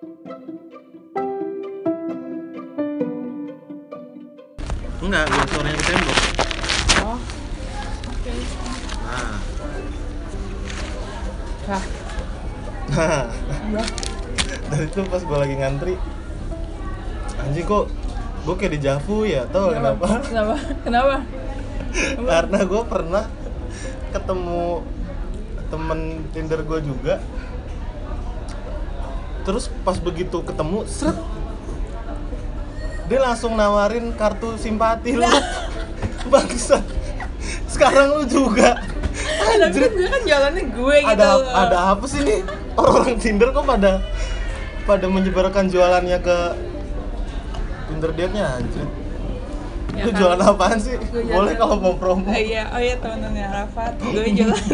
Enggak, biar suaranya ke tembok. Oh. Oke. Nah. Nah, Nah, dari itu pas gue lagi ngantri anjing kok gue kayak di Javu ya tau kenapa? Kenapa? Kenapa? Karena gue pernah ketemu temen Tinder gue juga Terus pas begitu ketemu, seret Dia langsung nawarin kartu simpati lu Bangsa Sekarang lu juga Anjir, gue kan jalannya gue gitu. ada loh. ada apa sih nih orang-orang Tinder kok pada pada menyebarkan jualannya ke Tinder date-nya anjir. Ya Lu kan? jualan apaan sih? Jualan- Boleh kalau mau promo. Oh iya, oh iya temenannya Arafat. Gue jalan.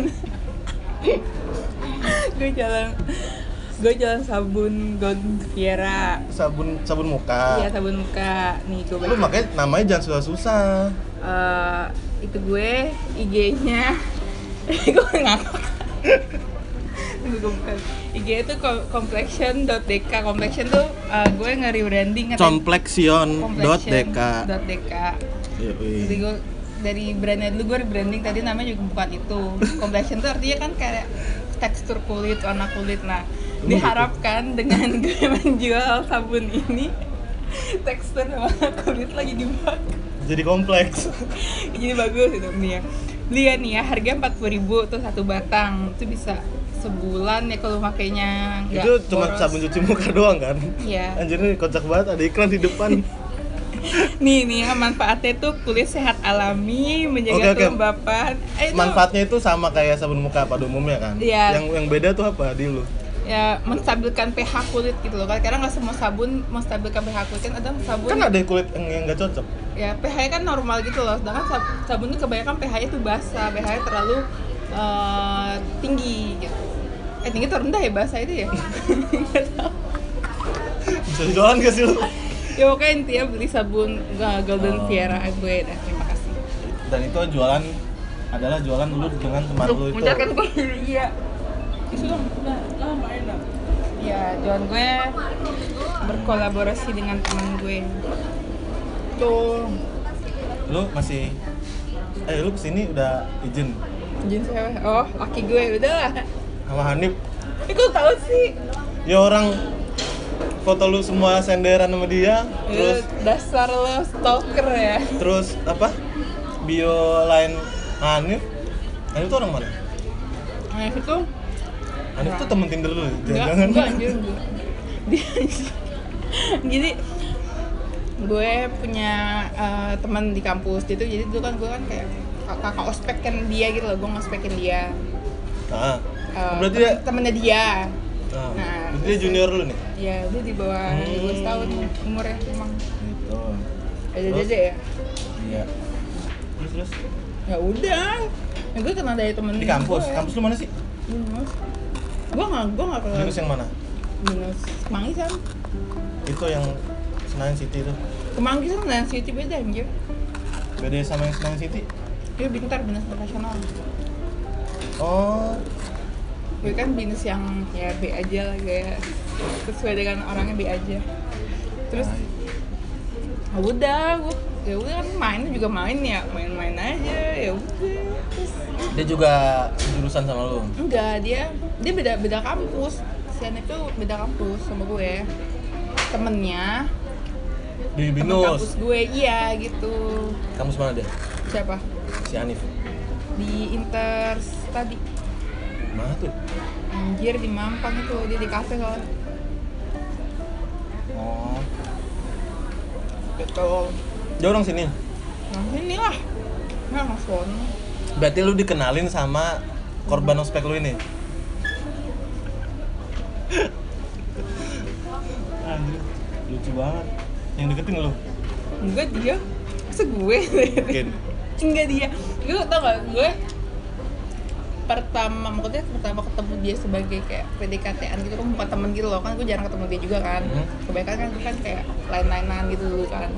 gue jalan. Gue jalan sabun Golden Fiera. Sabun sabun muka. Iya sabun muka. Nih gue Lu makanya namanya jangan susah-susah. Eh, itu gue IG-nya. gue ngakak. IG itu ko- complexion.dk complexion tuh eh, gue nge-rebranding. Complexion.dk. .dk. Jadi gue dari brandnya dulu gue rebranding tadi namanya juga bukan itu. Complexion tuh artinya kan kayak tekstur kulit, warna kulit. Nah, diharapkan dengan gue menjual sabun ini tekstur warna kulit lagi dibagus. Jadi kompleks. Jadi bagus itu nih ya. Beli ya nih ya, harga 40.000 ribu tuh satu batang. Itu bisa sebulan ya kalau makainya Itu cuma boros. sabun cuci muka doang kan? Iya. Anjir ini kocak banget ada iklan di depan. Nih nih ya, manfaatnya tuh kulit sehat alami, menjaga Oke, oke. kelembapan. Eh, Manfaatnya itu sama kayak sabun muka pada umumnya kan? Iya. Yang yang beda tuh apa di lu? Ya menstabilkan pH kulit gitu loh. Karena nggak semua sabun menstabilkan pH kulit kan ada sabun Kan ada kulit yang nggak cocok. ya pH-nya kan normal gitu loh. Sedangkan sab- sabun itu kebanyakan pH-nya tuh basah, pH-nya terlalu eh, tinggi gitu. Eh tinggi atau rendah ya basah itu ya? Bisa jualan gak sih lu? ya pokoknya intinya beli sabun uh, Golden Oh. Fiera gue dah terima kasih. Dan itu jualan adalah jualan lu dengan teman lu itu. Mencatatkan gue iya. Ya, jualan gue berkolaborasi dengan teman gue. Tuh, Lu masih eh lu ke sini udah izin izin cewek. Oh, laki gue udah lah. sama Hanif. Eh, kok tahu sih? Ya orang foto lu semua senderan sama dia, terus Eh, dasar lo stalker ya. terus apa? Bio lain Hanif. Hanif tuh orang mana? Nah, itu Hanif tuh temen Tinder lu, enggak, jangan. enggak anjir enggak. Jadi gue punya eh, teman di kampus gitu jadi dulu kan gue kan kayak kak- kakak ospek kan dia gitu loh gue ngospekin dia Nah, Eh, berarti temen- dia, temennya dia nah, Nah, berarti dia junior lu nih. ya dia di bawah Hmm. gue setahun umurnya emang Gitu. ada aja ya Iya. Terus terus ya udah ya, gue kenal dari temen di kampus. gue. Kampus lu mana sih? Binus gue nggak gue nggak kenal Binus yang mana? Binus Kemanggisan Itu yang Senayan City itu. Kemanggisan dan City beda anjir Beda sama yang Senayan City. dia bintar Binus internasional Oh, gue kan binus yang ya B aja lah kayak sesuai dengan orangnya B aja terus Ah, ya udah gue ya udah kan main juga main ya main-main aja ya udah dia juga jurusan sama lu. enggak dia dia beda beda kampus si Anet tuh beda kampus sama gue temennya Di temen Binus. kampus gue iya gitu Kampus mana dia? siapa Si Hanif. di Inter tadi Mana tuh? anjir di Mampang itu dia di kafe soalnya Oh. gitu Dia orang sini. nah sini lah mas Wono Berarti lu dikenalin sama korban ospek lu ini. Anjir, lucu banget. Yang deketin lu. enggak dia masa gue Mungkin. enggak dia gue tau gak gue pertama maksudnya pertama ketemu dia sebagai kayak PDKT-an gitu kan bukan temen gitu loh kan gue jarang ketemu dia juga kan Hmm. kebanyakan kan gue kan kayak lain-lainan gitu dulu kan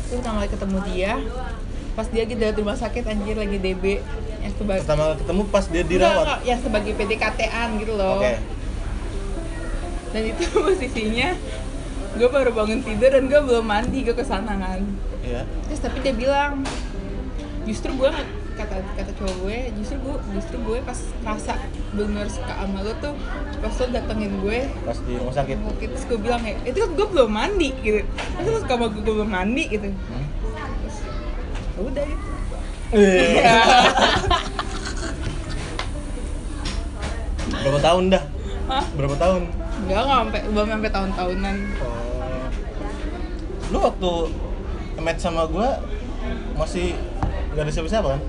terus pertama kali ketemu dia pas dia lagi dari rumah sakit anjir lagi DB yang sebagai Pertama ketemu pas dia dirawat. enggak, yang sebagai PDKT-an gitu loh Oke. dan itu posisinya gue baru bangun tidur dan gue belum mandi gue ke sana kan Iya. terus tapi dia bilang justru gue kata kata cowok gue justru gue justru gue pas rasa bener suka sama lo tuh pas lo datengin gue Pas di rumah sakit. Terus gue bilang ya, itu kan gue belum mandi gitu Terus lo suka sama gue, gue belum mandi gitu Hmm? Udah gitu Iya. Berapa tahun dah? Hah? Berapa tahun? Enggak, enggak sampai, belum sampai tahun-tahunan Oh. Lu waktu match sama gua masih nggak ada siapa-siapa kan?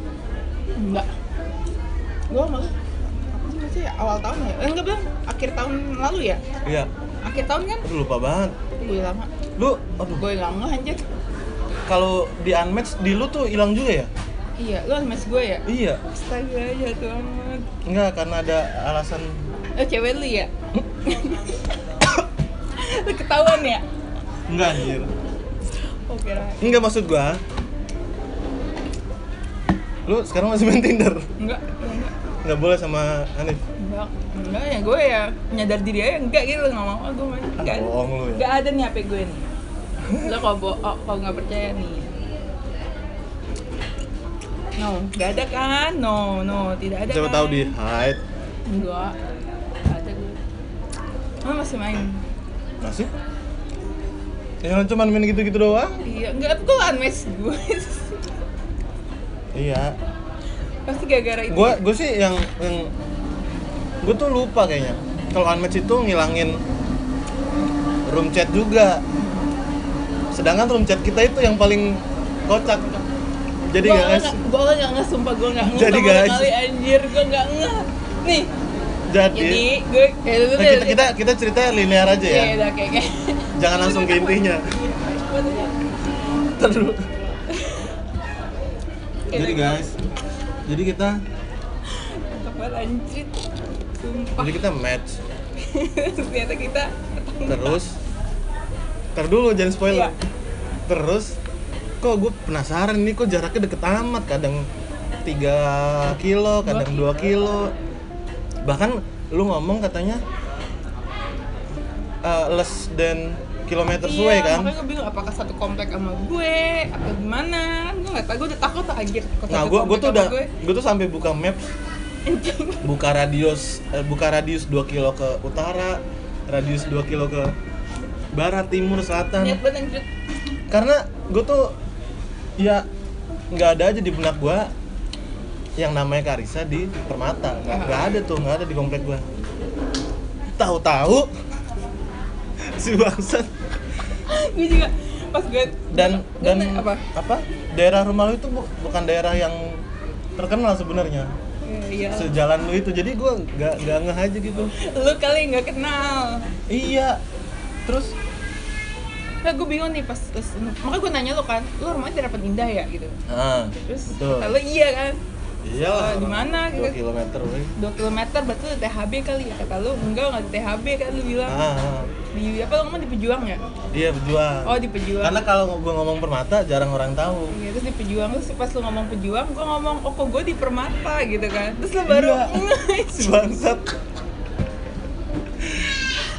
Enggak Gue malu Apa sih, awal tahun ya? Eh, enggak bilang, akhir tahun lalu ya? Iya. Akhir tahun kan? Aduh lupa banget. Gue lama Lu, aduh, Gue nggak ngeh anjir kalau di unmatch di lu tuh hilang juga ya? Iya, lu mas gue ya? Iya. Astaga, jatuh amat Enggak, karena ada alasan Eh, cewek lu ya? lu ketahuan ya? enggak anjir. Oh, kira Enggak maksud gua. Lu sekarang masih main Tinder? Enggak, enggak Enggak boleh sama Hanif. enggak enggak ya gue ya nyadar diri aja enggak gitu nggak mau ah, gue main enggak ada Bohong lu ya. enggak ada nih HP gue nih lo kalau bo oh, kalau nggak percaya nih no enggak ada kan no no tidak ada Coba kan? tahu di hide. enggak ada gue lo masih main Masih? Ya cuma main gitu-gitu doang. iya enggak gue unmatch gue Iya. pasti gara-gara itu Gua gue sih yang yang gue tuh lupa kayaknya. Kalau unmatch itu ngilangin room chat juga. Sedangkan room chat kita itu yang paling kocak. Jadi gue guys, gue nggak nggak sumpah gue nggak Jadi, guys. sekali anjir gue nggak nggak nih jadi, jadi gue ya, Nah, kita, kita kita cerita linear aja Iya, ya. udah kayak kayak Jangan langsung ke intinya. Terus. Jadi guys, jadi kita jadi kita match Ternyata kita terus Ntar dulu jangan spoiler. Iya. terus kok gue penasaran ini kok jaraknya deket amat? Kadang 3 kilo kadang 2 kilo. Bahkan lu ngomong katanya uh, less than kilometer Iya, away kan? makanya gue bingung apakah satu komplek sama gue Atau gimana? Gue gak tau, gue udah takut tuh anjir Kok nah gue gue tuh udah gue. gue tuh sampai buka maps buka radius eh, buka radius 2 kilo ke utara radius 2 kilo ke barat timur selatan. Niat banget anjir karena gue tuh ya nggak ada aja di benak gue yang namanya Karisa di Permata. Nggak nggak ada tuh nggak ada di komplek gue tahu-tahu si bangsat. Gue juga Pas gue dan gue dan apa? apa? Daerah rumah lu itu bu- bukan daerah yang terkenal sebenarnya. Iya, iya sejalan lu itu. Jadi gue nggak nggak ngeh aja gitu. Lu kali gak kenal. Iya. Terus Nah gue bingung nih pas, pas Makanya gue nanya lo kan Lu rumahnya di Harapan Indah ya gitu ah Terus betul kata lu iya kan iya Oh, di mana? 2 kilometer weh. 2 km berarti lu THB kali ya Kata lu enggak nggak di THB kan lu bilang ah, ah. Di apa lu ngomong di Pejuang ya? iya berjuang Oh di Pejuang Karena kalau gue ngomong permata jarang orang tahu. Iya, terus di pejuang terus pas lu ngomong pejuang, gua ngomong oh kok gue di permata gitu kan. Terus lu baru Iya. bangsat.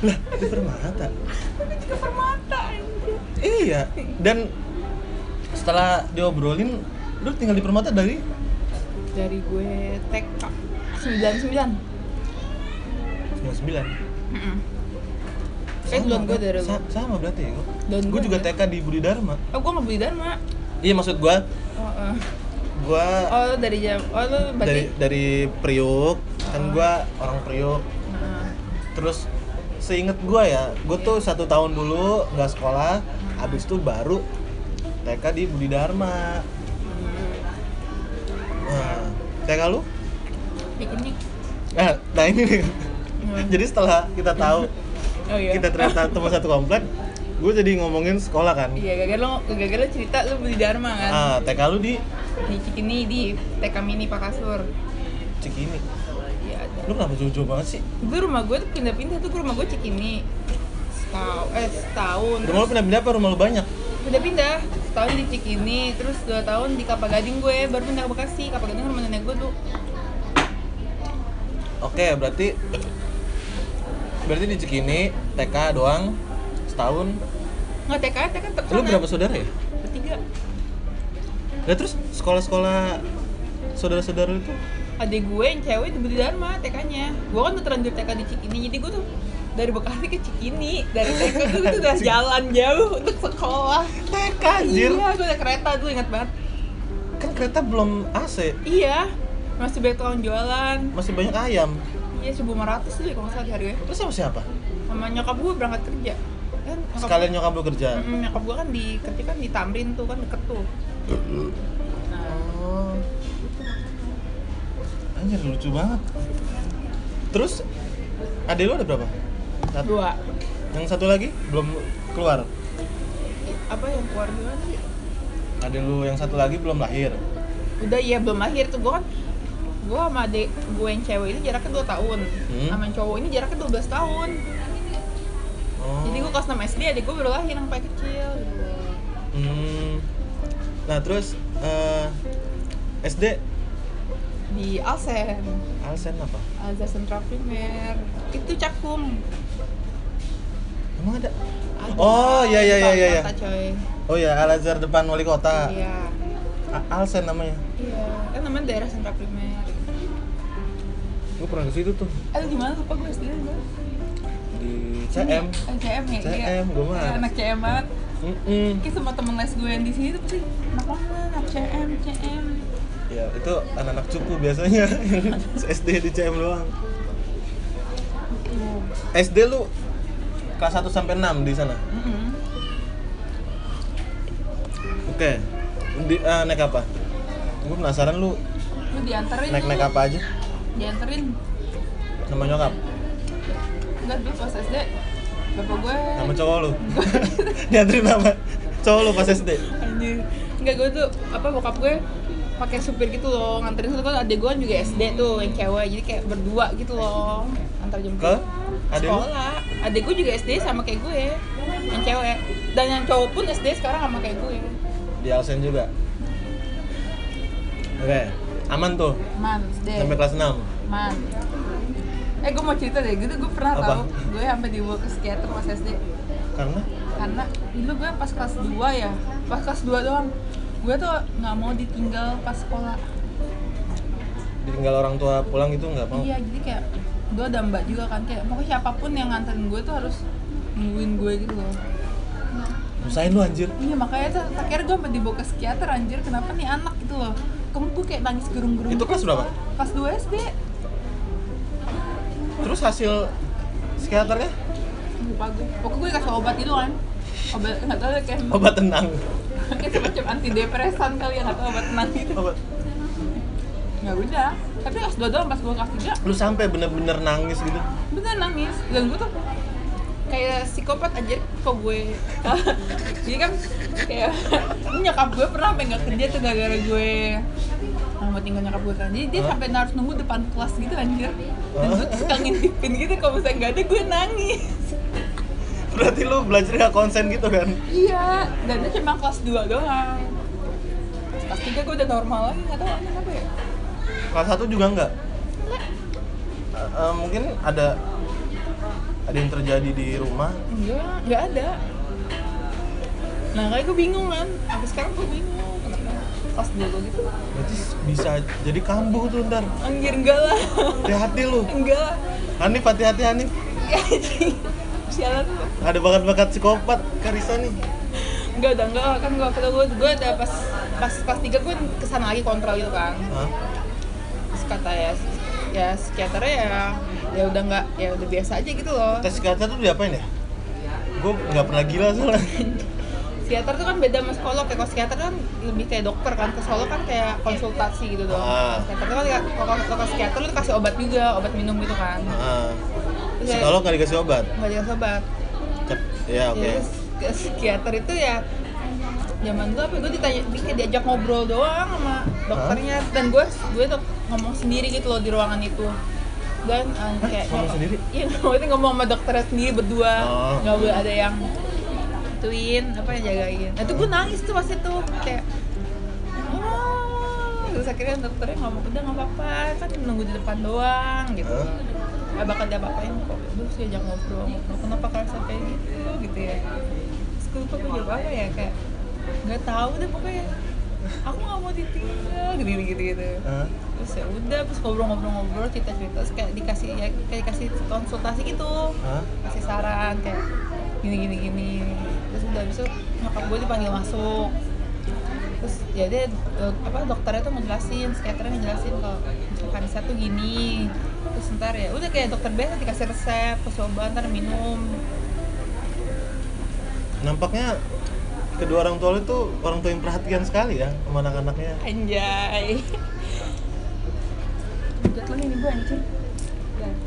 lah, di permata. tapi ke permata anjir. Iya. Dan setelah diobrolin, lu tinggal di permata dari Dari gue TK 99. 99. Heeh. Eh duluan gue dari lu. Sa- sama berarti ya. Gue gua juga ya. TK di Budi Dharma. Oh gue nggak beli Dharma. Iya maksud gue, Oh, eh. gue oh lu dari jam oh lu dari berarti dari Priuk, kan Oh. gue orang Priuk. Heeh. terus seinget gue ya gue tuh satu tahun dulu nggak sekolah abis itu baru TK di Budi Dharma. Nah TK lu? Piknik. nah, nah ini nih. Hmm. jadi setelah kita tahu Oh iya. kita ternyata teman satu komplek gue jadi ngomongin sekolah kan. Iya, gara-gara lo, gara-gara lo cerita lu beli Dharma kan. Ah TK lu di? Di Cikini, di TK Mini Pakasur Cikini lu kenapa jauh-jauh banget sih? Gue rumah gue tuh pindah-pindah tuh gue rumah gue Cikini. Setahun eh setahun. Rumah lu pindah-pindah apa? Rumah lu banyak? Pindah-pindah. Setahun di Cikini terus dua tahun di Kelapa Gading gue. Baru pindah ke Bekasi. Kelapa Gading rumah nenek gue tuh. Oke berarti berarti di Cikini TK doang setahun. Nggak TK TK tetap lu berapa saudara ya? Bertiga. Nah terus sekolah-sekolah saudara-saudara itu adik gue yang cewek di Budi Dharma TK-nya gue kan udah terlanjur TK di Cikini jadi gue tuh dari Bekasi ke Cikini dari TK tuh gue tuh udah jalan jauh untuk sekolah. TK anjir. Iya gue udah kereta tuh ingat banget. Kan kereta belum AC iya masih banyak tukang jualan. Masih banyak ayam? Iya 1500 tuh kalau salah gue terus sama siapa? Sama nyokap gue berangkat kerja. Kan nyokap- sekalian nyokap lu kerja? Mm-mm, nyokap gue kan di kerja kan di Tamrin tuh kan deket tuh. Nah, oh anjir lucu banget. Terus adik lu ada berapa? Satu. Dua. Yang satu lagi belum keluar? Apa yang keluar gimana sih adik lu yang satu lagi belum lahir. Udah iya belum lahir tuh. Gue kan gue sama adik gue yang cewek ini jaraknya 2 tahun. Hmm. sama cowok ini jaraknya 12 tahun. Oh. jadi gue kelas 6 SD adik gue baru lahir yang paling kecil gitu. Hmm. nah terus eh, SD di Alsen. Alsen apa? Alza Central Primer itu cakum emang ada? Ada, Oh, iya, iya, iya, iya, Kota, coy. oh ya Al Azhar depan wali kota. Iya. Alsen namanya? Iya. Kan namanya daerah Central Primer gue pernah ke situ tuh. Eh gimana lupa gue gue di CM CM ya? Iya. CM, gue mah. Iya, anak CM banget. Mm-mm. Kayak semua temen les gue yang di sini tuh pasti anak mana anak CM CM ya itu anak-anak cupu biasanya. Yang SD di CM doang. SD lu kelas 1 sampai 6 di sana? Mm-mm. oke. Di, eh, naik apa? Gue penasaran lu Lu dianterin naik naik apa aja? Dianterin. Sama nyokap? Enggak dulu pas SD Bapak gue sama cowok lu? Dianterin sama cowok lu pas SD Anjir. Enggak gue tuh apa bokap gue pakai supir gitu loh nganterin satu kan adek gue juga SD tuh yang cewek. Jadi kayak berdua gitu loh antar jemput. Ke adik sekolah. Adek gue juga SD sama kayak gue yang cewek. Dan yang cowok pun SD sekarang sama kayak gue. Di Alsen juga? Oke aman tuh? Man SD sampai kelas 6 man eh gue mau cerita deh gitu gue pernah Apa? tau gue sampai dibawa ke psikiater pas SD karena? Karena dulu gue pas kelas 2 ya pas kelas 2 doang gue tuh nggak mau ditinggal pas sekolah. Ditinggal orang tua pulang itu nggak mau? Iya jadi kayak gue ada mbak juga kan kayak pokoknya siapa pun yang nganterin gue tuh harus nungguin gue gitu loh. Usahain lu anjir. Iya makanya tuh akhirnya gue sampai dibawa ke psikiater anjir. Kenapa nih anak gitu loh? Kamu gue kayak nangis gerung-gerung Itu kelas berapa? kelas 2 SD terus hasil psikiaternya? Lupa gue. Pokoknya gue kasih obat itu kan. Obat nggak tahu deh, kayak obat tenang kayak semacam antidepresan kali ya tahu obat tenang gitu obat. Ya udah tapi kelas 2 doang pas gue kelas 3 lu sampai bener-bener nangis gitu? Bener nangis. Dan gue tuh kayak psikopat aja kok gue. Jadi kan kayak nyokap gue pernah sampai nggak kerja tuh gara-gara gue. Mau tinggal nyokap gue kan. Jadi dia Hah? sampai harus nunggu depan kelas gitu anjir. Dan gue tuh suka ngintipin gitu. Kalau misalnya nggak ada gue nangis berarti lu belajar gak konsen gitu kan? Iya dan itu cuma kelas 2 doang. Kelas 3 gue udah normal lagi nggak tahu kenapa ya. Kelas 1 juga enggak Eh, eh, mungkin ada ada yang terjadi di rumah? Enggak nggak ada. Nah kayak gue bingung kan. Sampai sekarang gue bingung. Pas dulu gitu. Berarti bisa jadi kambuh tuh ntar. Anjir enggak lah. Hati-hati lu. Enggak. Hanif hati-hati Hanif. Ya anjing sialan lu. Ada bakat-bakat psikopat Karisa nih. Enggak udah enggak kan gue waktu itu gue gue ada pas pas kelas tiga gue ke sana lagi kontrol gitu kan. Hah? terus kata ya ya psikiaternya ya ya udah enggak ya udah biasa aja gitu loh. Tes psikiater tuh diapain ya? Gue nggak pernah gila soalnya. Psikiater tuh kan beda sama psikolog ya. Kalau psikiater kan lebih kayak dokter kan. Ke psikolog kan kayak konsultasi gitu doang Ah. psikiater tuh kan kalau kalau psikiater lu kasih obat juga obat minum gitu kan. Ya- psikolog nggak dikasih obat? Nggak dikasih obat. Cep- ya oke. Jadi ke psikiater itu ya zaman dulu apa gue ditanya di, kayak diajak ngobrol doang sama dokternya. Dan gue gue tuh ngomong sendiri gitu loh di ruangan itu. Dan Hah? kayak Ngomong sendiri? iya ngomong ngomong sama dokternya sendiri berdua. Oh. nggak boleh ada yang ituin apa yang jagain. Nah itu gue nangis tuh pas itu kayak oh terus akhirnya dokternya ngomong udah nggak apa-apa kan nunggu di depan doang gitu? Gak bakal diapa-apain kok. Terus diajak ngobrol ngobrol kenapa kerasa kayak gitu? Gitu ya. Terus gue gue jawab apa ya kayak nggak tahu deh pokoknya. Aku nggak mau ditinggal gitu gitu gitu Hah? terus ya udah terus ngobrol-ngobrol-ngobrol cerita-cerita terus kayak dikasih ya kayak dikasih konsultasi gitu. Hah? kasih saran kayak gini gini gini. Terus udah itu nyokap gue dipanggil masuk. Terus ya dia eh, apa dokternya tuh ngejelasin psikiaternya ngejelasin kalau Anissa tuh gini terus ntar ya udah kayak dokter biasa dikasih resep terus obat ntar minum Nampaknya kedua orang tua itu orang tua yang perhatian sekali ya sama anak-anaknya. anjay Jat lu nih gue anjir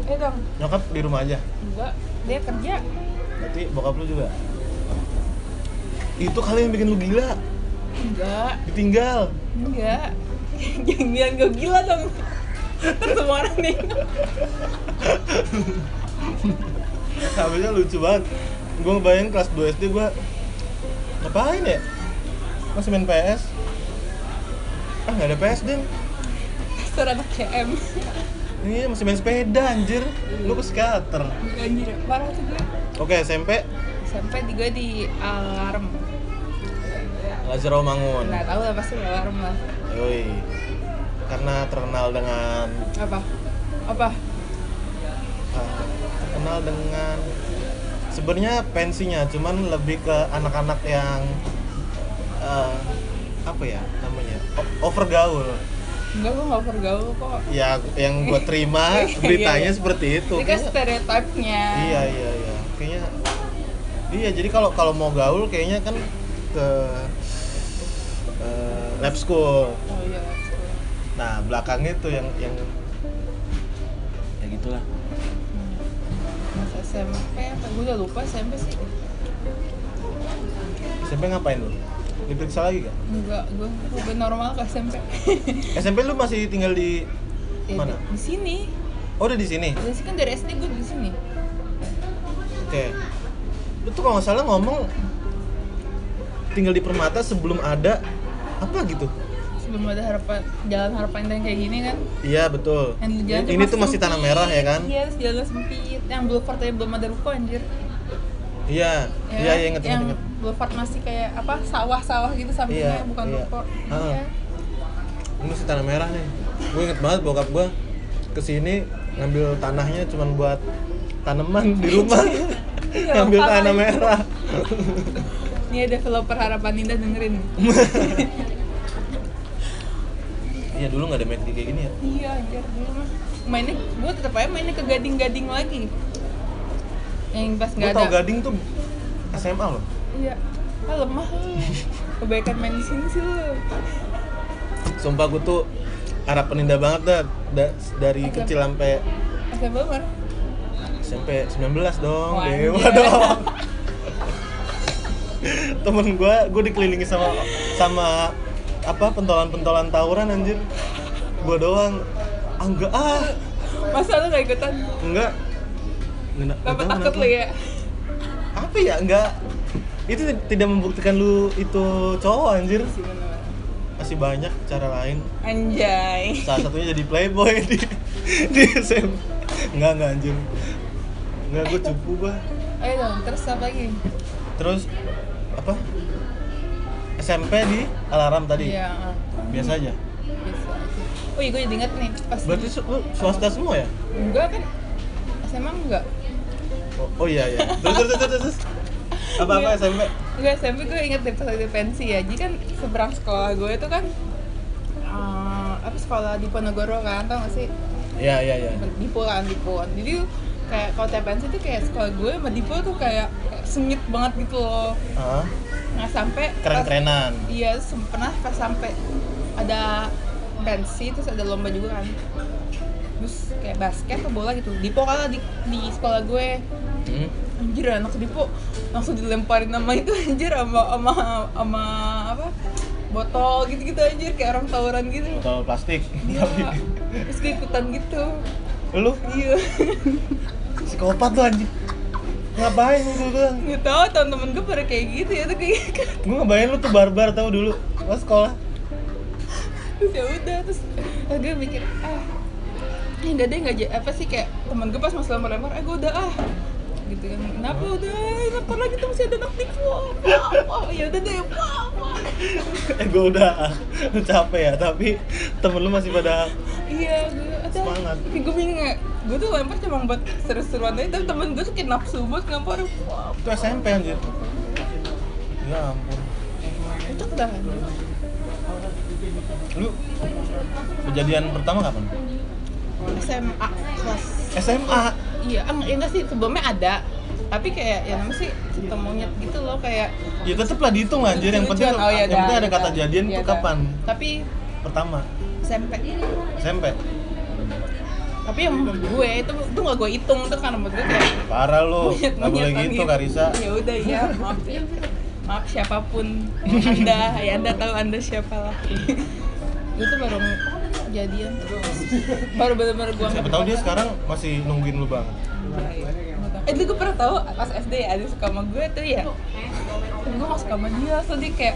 eh dong Nyokap di rumah aja. enggak dia kerja Berarti bokap lu juga. Itu kali yang bikin lu gila. enggak Ditinggal. enggak jangan bilang gue gila dong terus semua orang nih Habisnya lucu banget. Gue ngebayangin kelas 2 SD gue ngapain ya? Masih main PS? Ah nggak ada PS deh. Dasar anak CM Iya masih main sepeda anjir. Lu psikiater. Anjir, parah tuh gue Oke SMP Sampai di gue di alarm Lazaro Mangun. Nggak tahu lah pasti alarm lah Yoi. Karena terkenal dengan Apa? Apa? uh, terkenal dengan sebenarnya pensinya cuman lebih ke anak-anak yang uh, apa ya namanya o- overgaul Enggak, gue nggak bergaul kok ya yang gue terima Iya, beritanya iya. seperti itu Ini kan stereotipnya iya iya iya kayaknya iya jadi kalau kalau mau gaul kayaknya kan ke uh, lab school nah belakangnya tuh yang yang ya gitulah Mas SMP apa? Gue udah lupa SMP sih SMP ngapain lu diperiksa lagi gak Enggak, gue gue normal ke SMP SMP lu masih tinggal di Ya, Mana? Di, di sini Oh udah di sini. Dari sini kan dari SD gue di sini Oke. Lu tuh kalau nggak salah ngomong tinggal di Permata sebelum ada apa gitu? Sebelum ada harapan, jalan harapan yang kayak gini kan Iya betul. yang jalan Ini tuh masih tanah merah ya kan? Iya, terus jalan sempit. Yang boulevard aja belum ada ruko anjir. Iya. Ya Iya kan? iya inget inget Yang inget. boulevard masih kayak apa? Sawah-sawah gitu sampingnya, Iya, bukan iya. ruko. Iya. Ini masih tanah merah nih. Gue inget banget bokap gue ke sini ngambil tanahnya cuman buat tanaman di rumah. Iya, ngambil tanah merah. Nih developer harapan indah dengerin. Iya dulu nggak ada McD kayak gini ya. iya, anjir dulu mah. Mainnya gue tetap aja mainnya ke gading-gading lagi. Yang pas nggak tau ada. Gading tuh SMA loh. Iya. Ah lemah lu. Kebaikan main di sini sih lu. Sumpah gue tuh harap peninda banget dah, da- dari Oke. kecil sampai SMP mana? SMP 19 dong, Wah, dewa anjir. dong. Temen gue, gue dikelilingi sama sama apa pentolan-pentolan tawuran anjir. Gue doang. Ah, enggak ah, Masa lu gak ikutan? enggak. Nggak- nggak Apa tahu takut lu ya? Apa ya? Enggak. Itu tidak membuktikan lu itu cowok anjir. Masih banyak cara lain. Anjay. Salah satunya jadi playboy di di SM. Enggak, enggak anjir. Enggak, gue cupu gue. Ayo dong, terus apa lagi? Terus apa? SMP di alarm tadi. Iya, ah. Biasa aja. bisa aja. Oh iya, gue jadi inget nih pas Berarti su- lu swasta semua ya? enggak kan SMA enggak Oh, oh iya iya. Terus terus terus terus. Apa apa Iya. SMP? enggak SMP gue inget deh pas lagi pensi ya jadi kan seberang sekolah gue itu kan eh, apa sekolah di Ponorogo kan tau gak sih Iya iya iya. Dipo kan Dipo jadi kayak kalau tiap pensi tuh kayak sekolah gue sama Dipo tuh kayak sengit banget gitu loh Hah? Nggak sampai Keren-kerenan. Iya, pernah pas sampai ada pensi terus ada lomba juga kan. Terus kayak basket atau bola gitu. Dipo kalah di, di sekolah gue. Hmm? Anjir anak Dipo langsung dilemparin nama itu anjir sama sama sama apa? Botol gitu-gitu anjir kayak orang tawuran gitu. Botol plastik. Iya. Terus ikutan gitu. Lu Iya. psikopat tuh anjing. Ngapain lu doang? Nggak tahu teman-teman gue pada kayak gitu ya tuh kayak Gue ngebayang lu tuh barbar tau dulu pas sekolah. terus ya udah terus terus gue mikir ah eh enggak deh enggak apa sih kayak temen gue pas masih lempar-lempar eh gue udah ah gitu kan kenapa? Udah eh, lempar lagi tuh masih ada wah wah, wah. Ya udah deh wah eh gue udah lu capek ya tapi temen lu masih pada iya gue ada. Semangat. tapi gue bingung ya gue tuh lempar cuma buat seru-seruan aja tapi temen gue tuh kayak nafsu banget ngampar. Wah itu SMP anjir. Ya ampun. Cocok dah. Lu kejadian pertama kapan SMA kelas. SMA iya ya enggak sih sebelumnya ada. Tapi kayak ya namanya sih cinta monyet gitu loh kayak ya tetep lah dihitung anjir. Yang penting oh, iya yang dah, penting ada kata jadian Iya itu dah. kapan? Tapi pertama. SMP SMP tapi yang gue itu itu gak gue hitung tuh karena menurut gue kayak parah lu. monyet nggak boleh monyetan gitu Karisa. Ya udah ya maaf ya. Maaf siapa pun. Anda ya anda tahu anda siapa lah. Itu baru jadian baru benar-benar gue siapa tahu dia sekarang masih nungguin lu banget. Eh, itu gue pernah tahu pas SD ada suka sama gue tuh ya. Gue gak suka sama dia so dia kayak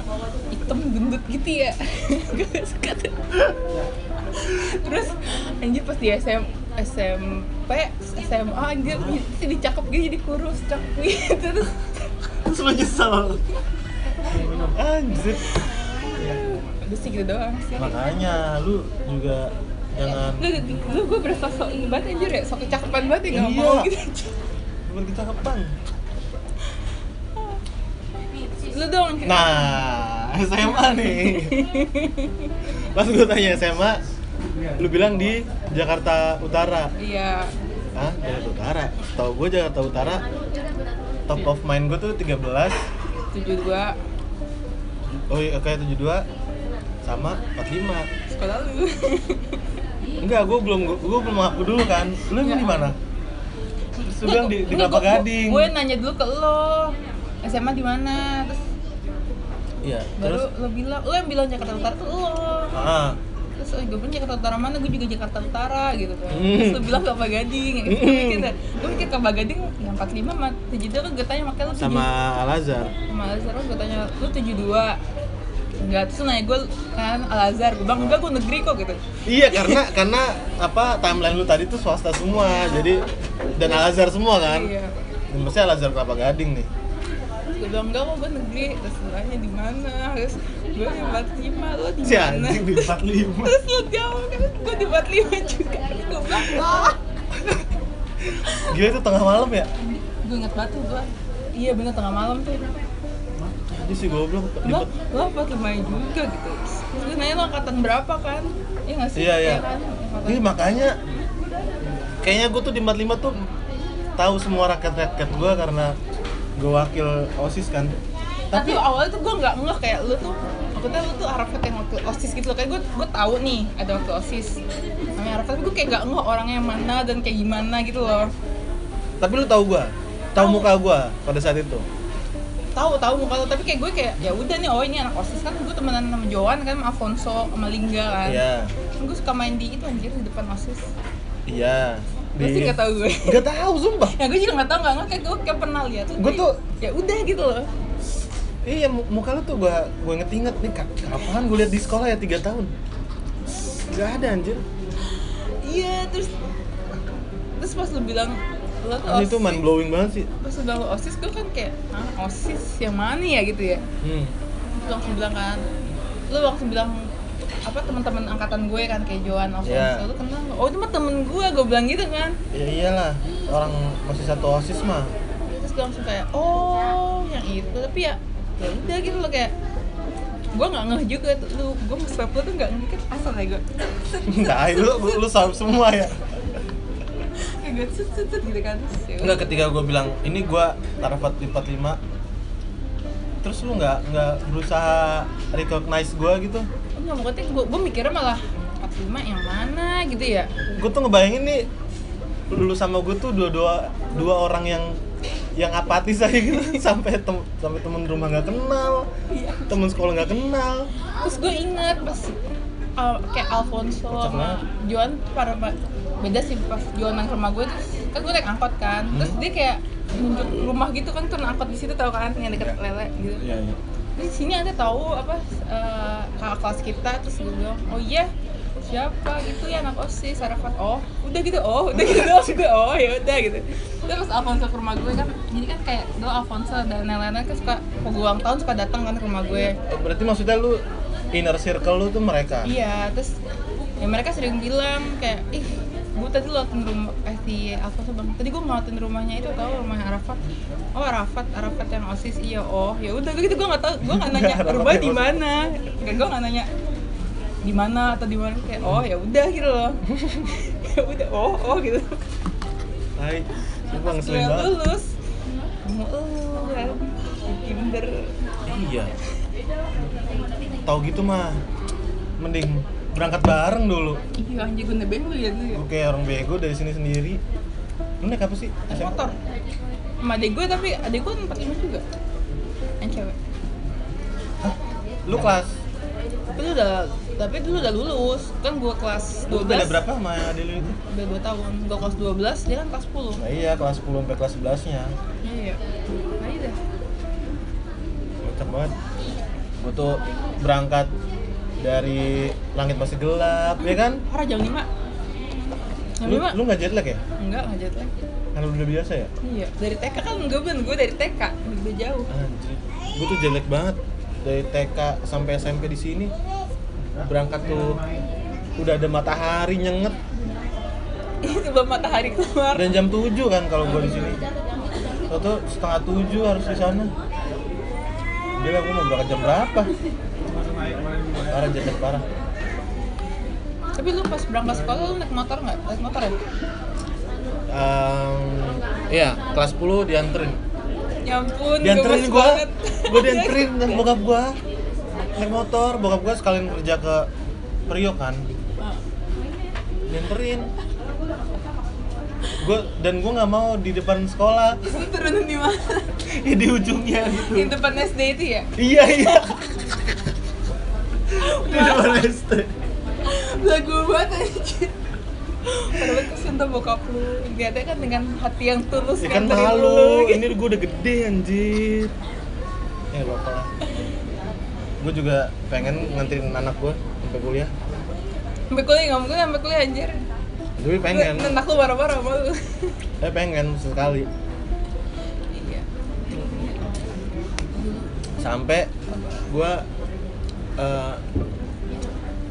hitam gendut gitu ya. Gue gak suka tuh. Terus anjir pas di SM, SMP SMA anjir jadi cakep gitu jadi kurus cakep gitu. Terus terus lu nyesel. Anjir udah gitu doang sih. Makanya lu juga jangan lu, lu gue berasa sok ini banget anjir ya. Sok kecakepan banget ya Iya. mau gitu berkecakapan lu dong nah SMA nih. Pas gue tanya SMA lu bilang di Jakarta Utara. Iya. Ah Jakarta Utara? Tau gue Jakarta Utara top of mind gue tuh 13 tujuh dua. Oh iya kayak 72 sama 45 sekolah lu enggak gue belum gue belum ngaku dulu kan lu di mana terus lu bilang di, di Kelapa Gading Gue nanya dulu ke lo. SMA di mana? Terus iya baru terus lo bilang, lo yang bilang Jakarta Utara tuh lo. ah Terus oh, gue bilang Jakarta Utara mana? Gue juga Jakarta Utara gitu kan. Hmm. Terus lo bilang Kelapa Gading. Gitu. Gue mikir, gue mikir Kelapa Gading yang 45 sama 72 kan gue tanya makanya lo 72. sama Al Azhar sama Al Azhar gue tanya lu 72 Enggak, terus nanya gue kan Al Azhar, gue bilang enggak gue negeri kok gitu Iya karena karena apa timeline lu tadi tuh swasta semua jadi dan Al Azhar semua kan. Iya Dan Mesti Al Azhar Kelapa Gading nih. Terus gue bilang enggak kok gue negeri, terus nanya di mana Terus gue di 45, lo di mana? di 45. Terus lo jawab kan, gue di 45 juga Terus gue bilang, ah Gila itu tengah malam ya? Gue inget banget tuh gue Iya bener tengah malam tuh Aja sih goblok. Di Lo, lo apa lumayan juga gitu Terus gue nanya lo angkatan berapa kan? Iya gak sih? Iya, iya. kan? Angkatan- Iya makanya kayaknya gue tuh di 45 tuh tahu semua rakyat-rakyat gue karena gue wakil OSIS kan. tapi awalnya tuh gue nggak ngeh kayak lu tuh maksudnya lu tuh Arafat yang waktu osis gitu loh kayak gue gue tahu nih ada waktu osis namanya Arafat tapi gue kayak nggak ngeh orangnya mana dan kayak gimana gitu loh Tapi lu tahu gue, Tahu. muka gue pada saat itu. Tahu tahu muka lo tapi kayak gue kayak ya udah nih oh ini anak osis kan gue temenan sama Joan kan sama Afonso sama Lingga kan Iya. Kan gue suka main di itu anjir di depan osis Iya. gue sih nggak tahu gue Gak tahu sumpah. ya gue juga tahu nggak nggak kayak gue kayak pernah Gua kayak, tuh- ya udah gitu loh Iya, mu- muka lu tuh gua gua inget-inget nih ka- kapan gue liat di sekolah ya tiga tahun. Gak ada anjir. iya terus terus pas lu bilang lo tuh OSIS. mind blowing banget sih. pas udah lo osis gue kan kayak ah osis yang mana ya gitu ya Hmm. Lu langsung bilang kan lu langsung bilang apa teman-teman angkatan gue kan kayak Joan Alfonso Iya. lu kenal nggak? oh itu mah temen gue gue bilang gitu kan Ya iyalah, orang masih satu OSIS mah. terus gue langsung kayak oh yang itu tapi ya ya udah gitu loh kayak gue nggak ngeh juga tuh lu gue nge-swap lu tuh nggak ngeh kan asal ya gue Nah, lu lu saham semua ya. gue set set set gitu kan ya Enggak ketika gue bilang ini gua Arafat 45 terus lu nggak nggak berusaha recognize gua gitu? Enggak, pokoknya gue, gue mikirnya malah 45 yang mana gitu ya? Gue tuh ngebayangin nih lu sama gue tuh dua dua dua orang yang yang apatis aja gitu. Sampai tem sampai temen rumah nggak kenal Iya. temen sekolah nggak kenal. Terus gue inget pas kayak Alfonso sama. Joan pada beda sih pas Joan nang ke rumah gue terus kan gue naik angkot kan Hmm. terus dia kayak nunjuk rumah gitu kan turun angkot di situ tau kan yang deket lele gitu. Iya iya. Di sini ada tahu apa uh, kakak kelas kita terus gue bilang oh iya siapa? Gitu ya anak osis Arafat oh udah gitu oh udah gitu doang gue oh ya udah gitu. Terus Alfonso ke rumah gue kan jadi kan kayak dulu Alfonso dan lain-lain kan suka ulang tahun suka datang kan ke rumah gue Oh, berarti maksudnya lu inner circle lu tuh mereka. Iya terus ya mereka sering bilang kayak ih gue tadi lewatin rumah eh si Alfonso bang. Tadi gue ngeliatin rumahnya itu tau rumahnya Arafat. Oh Arafat Arafat yang osis iya oh. Ya udah gitu gue nggak tahu gue nggak nanya rumah di mana? Kan gue nggak nanya di mana atau di mana? Kayak oh ya udah gitu loh. Ya udah oh oh gitu. Hai, ngeselin gue banget. lulus mau lu kan di Tinder Iya Tahu gitu mah. Mending berangkat bareng dulu. Iya anjir gue nebeng lu ya dulu ya. Gue kayak orang bego dari sini sendiri. Lu naik apa sih? naik motor. Sama adik gue tapi adik gue 45 juga. Yang cewek. Hah? Lu kelas? tapi lu udah tapi dulu udah lulus. Kan gue kelas 12 Lu beda berapa sama adik lu itu? udah 2 tahun. Gue kelas 12 dia kan kelas 10 Nah iya, kelas 10 sampai kelas 11 nya iya iya. Nah iya. Dah Kocak banget Gue tuh berangkat dari langit masih gelap, ya kan? parah jam 5 jam Lu, 5 lu gak jet lag ya? enggak enggak jet lag. Karena udah biasa ya? iya dari TK kan enggak ben. Gue dari TK udah jauh. Anjir, gue tuh jelek banget. Dari TK sampai SMP di sini berangkat tuh udah ada matahari nyenget. Sebelum matahari keluar. Dan jam 7 kan kalau gue di sini. Toto setengah tujuh harus di sana Gila gue mau berangkat jam berapa? Parah jelek parah. Tapi lu pas berangkat sekolah lu naik motor nggak? Naik motor ya? Ehm, Iya, kelas 10 dianterin. Ya ampun Dianterin gue, gue dianterin sama bokap gue Naik motor, bokap gue sekalian kerja ke Priok kan. Ah. dianterin gue dan gue nggak mau di depan sekolah. Lu turunin di mana? ya di ujungnya gitu. Di depan SD itu ya? iya iya. Di depan SD Lagu banget anjir. Padahal kesian tuh bokap lu. Lihatnya kan dengan hati yang tulus ya kan malu. lu, ini gue udah gede anjir. Ya gak apa lah. Gue juga pengen nganterin anak gue sampai kuliah. Sampai kuliah nggak mungkin sampai kuliah anjir gue pengen. Nentak lu marah-marah sama lu. Eh pengen sekali. Iya. Sampai gue eh,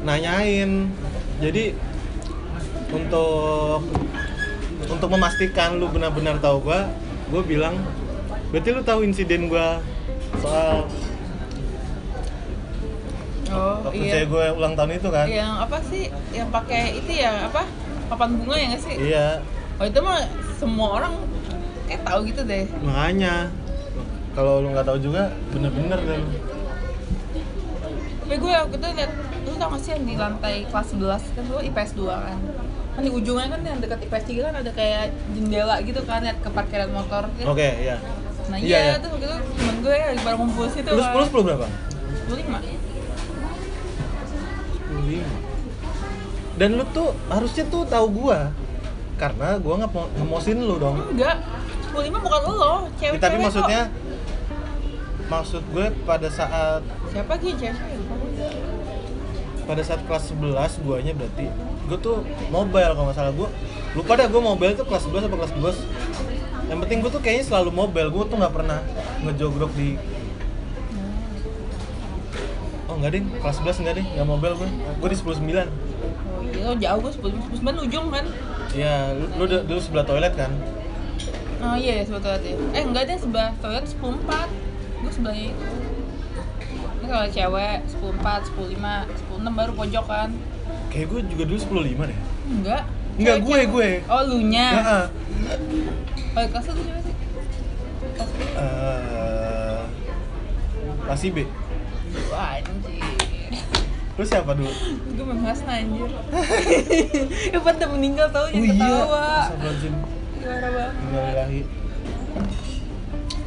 nanyain. Jadi untuk untuk memastikan lu benar-benar tahu gue gue bilang berarti lu tahu insiden gue soal Oh waktu iya. cewek gue ulang tahun itu kan? Yang apa sih? Yang pakai itu ya apa? Papan bunga ya nggak sih? iya. Oh itu mah semua orang kayak tahu gitu deh. Makanya kalau lu nggak tahu juga bener-bener kan Tapi gue waktu itu liat, lu tau gak sih yang di lantai kelas 11 kan lu IPS 2 kan. Kan di ujungnya kan yang dekat IPS 3 kan ada kayak jendela gitu kan liat ke parkiran motor gitu. oke iya. Nah Iya, iya, iya. tuh waktu itu temen gue lagi pada ngumpul situ lu kan. 10 10 berapa? 25 10 dan lu tuh harusnya tuh tahu gua. Karena gua nggak mau ngemosin lu dong. Enggak, 15 bukan lo, cewek Ya, tapi maksudnya maksud gue pada saat Siapa sih cewek? pada saat kelas 11 guanya berarti gue tuh mobile kalau nggak salah. Gue lupa dah gue mobile tuh kelas 11 apa kelas 12 yang penting gue tuh kayaknya selalu mobile. Gue tuh nggak pernah ngejogrok di oh enggak deh kelas 11 enggak deh nggak mobile gue gue di 10 9 Oh iya, lo jauh gue 10 10 ujung kan Iya, lu, lu dulu sebelah toilet kan? Oh iya, sebelah toilet ya Eh enggak deh, sebelah toilet 10 4 Gue sebelahnya itu Ini kalau cewek 10 4, 10 5, 10 6 baru pojok kan Kayak gue juga dulu 10 5 deh. Enggak Enggak, gue, cewek. gue. Oh lu nya Heeh. Oh kelas lu siapa sih? Eh, Pasti B. Wah anjir Lu siapa dulu? Gue Hasna anjir Ya pada meninggal tau Oh iya. ketawa. Gimana banget Innalillahi.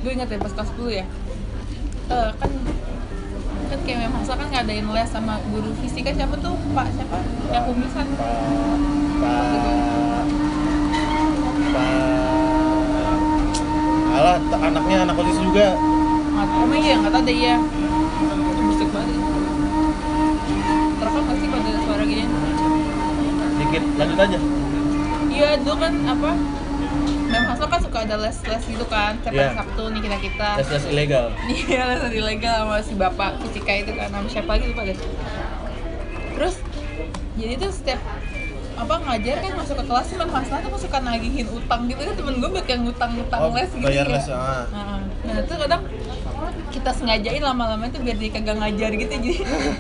gue ingat ya pas kelas 10 ya Eh, kan kan kayak memang kan ngadain les sama guru fisika siapa tuh pak siapa yang kumisan Pak Pak Pak Alah, anaknya anak osis juga. emang iya nggak tahu deh iya dikit lanjut aja Iya, dulu kan apa? Mem Haslo kan suka ada les-les gitu kan, setiap Iya. Sabtu nih kita-kita. les les ilegal Iya, les ilegal sama si bapak Kucika itu kan, sama siapa lupa deh. Terus, jadi tuh setiap apa ngajar kan masuk ke kelas Mem Haslo tuh suka nagihin utang gitu kan temen gue banyak yang ngutang-ngutang Oh, les gitu bayar ya. les, ah. Heeh. Nah itu kadang kita sengajain lama-lama itu biar dia kagak ngajar gitu jadi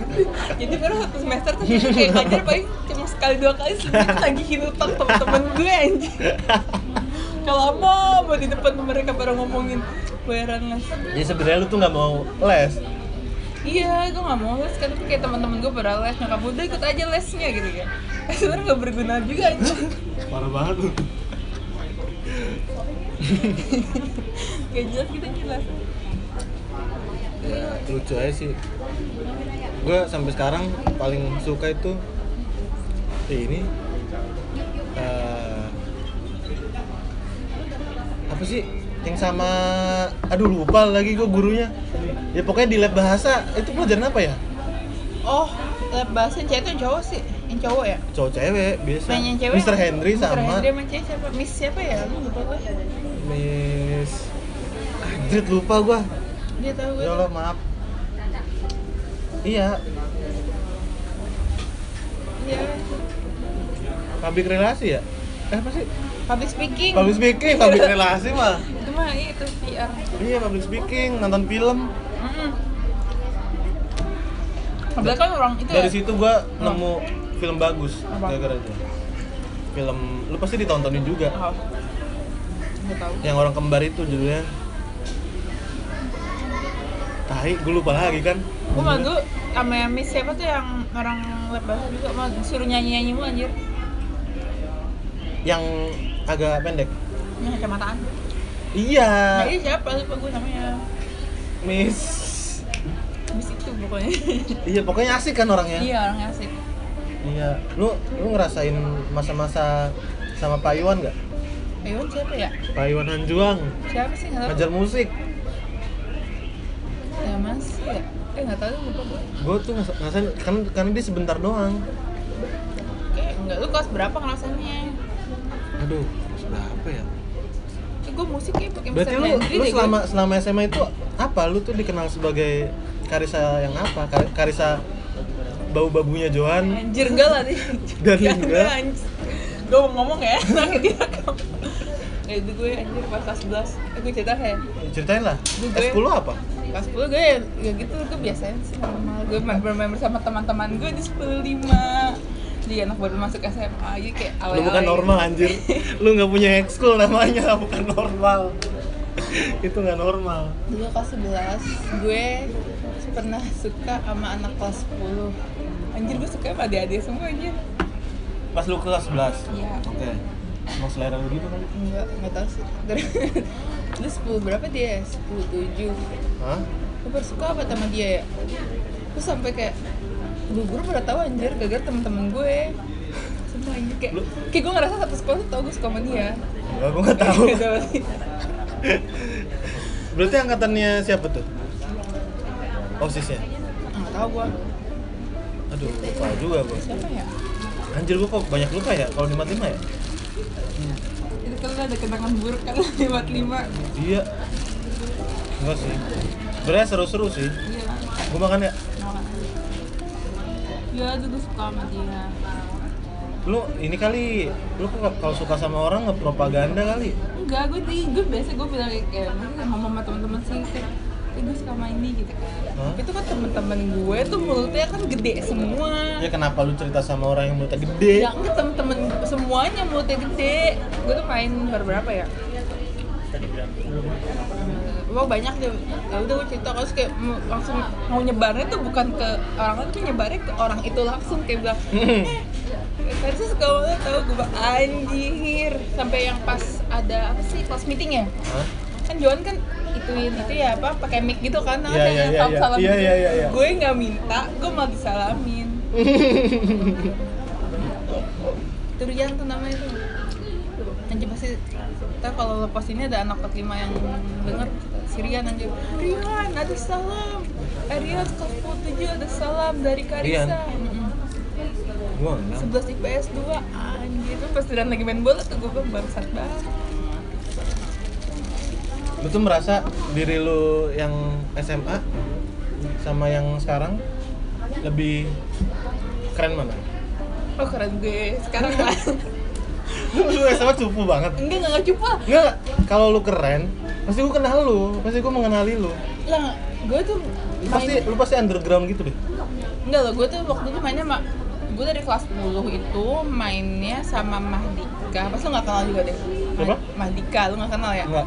jadi baru satu semester tuh dia tuh kayak ngajar paling cuma sekali dua kali sebelum nagihin utang temen-temen gue anjing. Kalau lama buat di depan mereka baru ngomongin bayaran les jadi sebenarnya lu tuh nggak mau les? Iya gue gak mau les kan tapi kayak teman-teman gue pada les nyokap udah ikut aja lesnya gitu kan sebenarnya gak berguna juga anjing. Parah banget. Lu gak jelas gitu jelas ya, lucu aja sih. Gue sampai sekarang paling suka itu ini eh, apa sih? Yang sama aduh lupa lagi gue gurunya. Ya pokoknya di lab bahasa itu pelajaran apa ya? Oh lab bahasa yang cewek itu yang cowok sih yang cowok ya? Cowok cewek biasa. Main yang cewek Mr. Henry Mr. sama. Henry sama cewek siapa? Miss siapa ya? Lu lupa gue Miss Anjir lupa gue Dia tahu gue ya Allah maaf iya Iya public relasi ya eh apa sih Public speaking public speaking public relasi mah Itu mah itu PR Iya public speaking, nonton film. Mm-mm. Padahal kan orang itu Dari ya situ gua nemu film bagus gara-gara itu. Film lu pasti ditontonin juga. Oh. Yang orang kembar itu judulnya. Tahi, gue lupa lagi kan. Gue mah dulu sama yang Miss siapa tuh yang orang lab bahasa juga mah suruh nyanyi-nyanyi mulu anjir Yang agak pendek. Yang kacamataan Iya. Nah ini siapa? Lupa gue namanya Miss. Miss itu pokoknya Iya, pokoknya asik kan orangnya. Iya orangnya asik Iya. Lu lu ngerasain masa-masa sama Pak Iwan nggak? Iwan siapa ya? Pak Iwan Hanjuang Siapa sih? Ngajar musik. Ya masih ya? Eh nggak tahu lupa gue Gue tuh ngerasa- ngerasain kan karena dia sebentar doang. Kayak enggak, lu kelas berapa ngerasainnya? Aduh, berapa ya? Eh, gue musik kayak pakai Berarti lu, lu deh selama selama SMA itu apa? Lu tuh dikenal sebagai Karisa yang apa? Kar- Karisa bau-babunya gue. Johan. Anjir enggak lah nih Dan Ya, enggak. anjir Gue mau ngomong ya, nanti direkam Ya itu gue anjir pas kelas 11 Eh gue cerita ya Ceritain lah. Gue- S10 apa? Kelas 10 gue ya, ya gitu, gue biasain sih normal Gue main bermain bersama teman-teman gue di 10 5 Jadi anak baru masuk SMA Jadi kayak awal Lu bukan normal anjir. Lu nggak punya ekskul namanya, bukan normal. itu nggak normal. Dulu kelas 11 gue pernah suka sama anak kelas 10 Anjir gue suka sama adik-adik semua anjir Pas lu kelas 11. Iya Oke. Mau selera lu gitu kali? Enggak, enggak tahu sih Dari Lu 10 berapa dia? 10 7 Hah? Gue baru suka apa sama dia ya? Terus sampai kayak Gue guru pada tahu anjir gara-gara temen-temen gue Semua anjir kayak Lu- Kayak gue ngerasa satu sekolah tuh tau gue suka sama dia Enggak, gua nggak tahu. Berarti angkatannya siapa tuh? Osisnya? Nggak tahu gue Aduh, lupa juga gua. Siapa ya? Anjir gua kok banyak lupa ya kalau di matematika ya? Itu kan ada kenangan buruk kan lewat lima Iya. Enggak sih. Sebenarnya seru-seru sih. Iya Gua makan ya. Ya dulu suka sama dia Lu ini kali lu kok kalau suka sama orang nggak propaganda kali. Enggak, gue gue biasa gue bilang kayak mungkin ngomong sama teman-teman sih kayak "Eh, gue suka sama ini gitu kan. Tapi itu kan teman-teman gue tuh mulutnya kan gede semua. Ya kenapa lu cerita sama orang yang mulutnya gede? Ya enggak temen-temen semuanya mulutnya gede. Gue tuh main baru berapa ya? Wah banyak deh. Ya udah gue cerita terus kayak langsung mau nyebarnya tuh bukan ke orang lain, tapi nyebarnya ke orang itu langsung kayak bilang, eh, tadi sih suka banget tau gue bilang anjir sampai yang pas ada apa sih kelas meeting ya? Hah? kan Johan kan ituin itu ya apa pakai mic gitu kan Iya, ada iya, yang iya, salam salam iya. Iya, iya, iya, iya. gue nggak minta gue malah disalamin. Turian tuh namanya tuh. Anjir pasti ntar kalau lepas ini ada anak 45 yang denger Sirian anjir Rian ada salam. Eh, Rian kelas 7 ada salam dari Rian? Karisa enggak. 11 IPS 2 itu pas Dilan lagi main bola tuh gue bilang bangsat banget lu tuh merasa diri lu yang SMA sama yang sekarang lebih keren mana? oh keren gue sekarang lah lu SMA cupu banget. enggak enggak enggak cupa Enggak, kalau lu keren, pasti gua kenal lu, pasti gua mengenali lu. lah gue tuh Lu pasti lu pasti underground gitu deh. enggak loh gue tuh waktu itu mainnya mak gue dari kelas 10 itu mainnya sama Mahdika pas lu nggak kenal juga deh Siapa? Mahdika lu nggak kenal ya Enggak.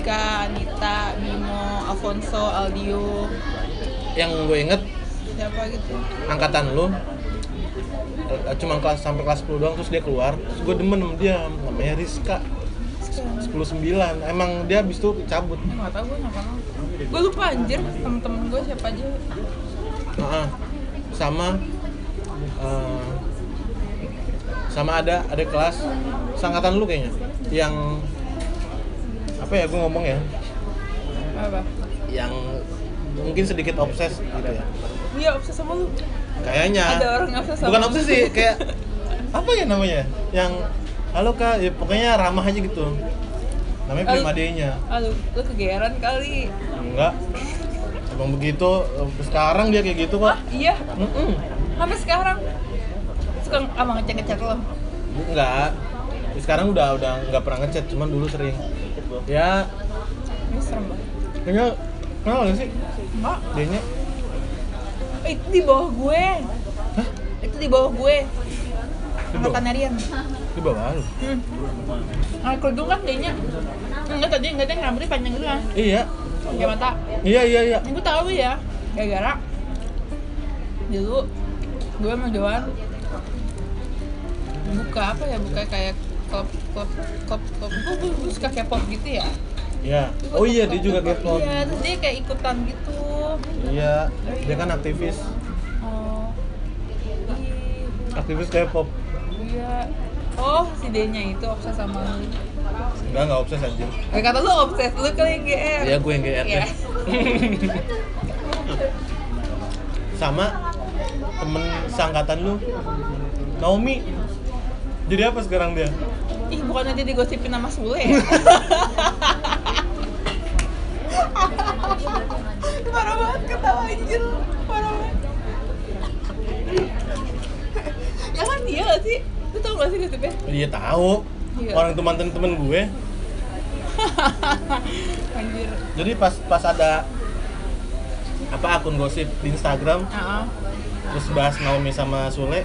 Mahdika Anita Bimo Alfonso Aldio. Yang gue inget siapa gitu? angkatan lu eh, cuma kelas sampai kelas 10 doang terus dia keluar. Terus gue demen sama dia namanya Rizka. 10 9 emang dia habis itu cabut. Nggak tahu gue nggak gue lupa anjir temen-temen gue siapa aja. Heeh. sama eh, sama ada ada kelas sangkatan lu kayaknya? Yang apa ya gue ngomong ya? Apa? Yang mungkin sedikit obses gitu ya. Dia obses sama lu. Kayaknya. Ada orang obses sama bukan obses sih kayak apa ya namanya? Yang halo kak. Ya pokoknya ramah aja gitu. Namanya Halo. prima D-nya ah lu, kegeeran kali. Enggak. Emang begitu sekarang dia kayak gitu kok. Ah iya? Mm-mm. sampai sekarang? Suka sama ngecek ngecek lo enggak. Sekarang udah udah nggak pernah ngechat cuman dulu sering ya. Ini serem banget. Kayaknya kenal gak sih? Enggak dia Eh, itu di bawah gue. Hah? itu di bawah gue. Di bawah? angkatan Rian di bawah lu? Hmm. nah kerudung kan kayaknya enggak tadi enggak ada rambutnya panjang gitu kan iya. Kayak mata. Iya iya iya. Yang gue tahu ya gara-gara dulu gue sama Joan buka apa ya buka kayak klub klub klub klub gue, gue, gue suka K-pop gitu ya? Iya. Oh iya dia juga K-pop. Iya terus dia kayak ikutan gitu. Iya dia kan aktivis. Oh. Aktivis K-pop. Iya. Oh si D-nya itu obses sama lu. Enggak enggak obses anjing. Eh, kata lu obses, lu kali yang GR Iya gue yang GR deh. Sama temen seangkatan lu Naomi. Jadi apa sekarang dia? Bukannya dia digosipin sama Sule ya? Parah banget ketawa anjir Parah banget Ya kan dia gak sih? Lu tau gak sih gosipnya? Dia tahu. Iya. Orang itu mantan temen gue. Anjir Jadi pas pas ada apa akun gosip di Instagram Heeh. terus bahas Naomi sama Sule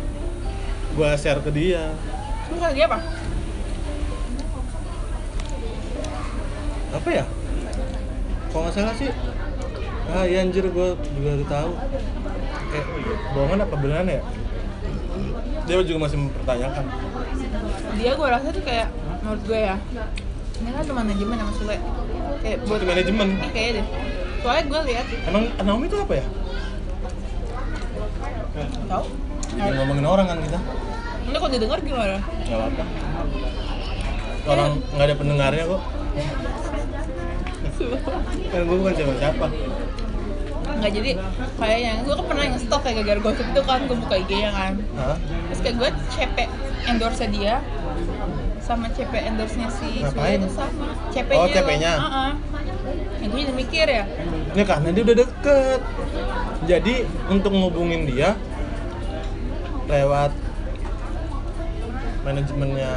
gue share ke dia Terus dia apa? Apa ya? Kalau nggak salah sih ah iya anjir gue juga udah tahu. Kayak bohongan apa beneran ya? Dia juga masih mempertanyakan. Dia gue rasa tuh kayak Menurut gue ya Ini kan teman manajemen sama Sule. Kayak buat Satu manajemen. Ih kayaknya deh Soalnya gue lihat emang Naomi itu apa ya? Tau? Jangan ngomongin orang kan kita. Ini kalau didengar gimana? nggak apa orang nggak ada pendengarnya kok kan gue bukan siapa siapa Nggak jadi kayaknya gue kan pernah yang stok kayak gara-gara gosip itu kan gue buka IG-nya kan Hah? terus kayak gue CP endorse dia sama CP endorse-nya si Sule Ngapain? itu sama CP-nya Oh, CP-nya. Heeh. Yang gue jadi mikir ya ini karena dia udah deket jadi untuk ngubungin dia lewat manajemennya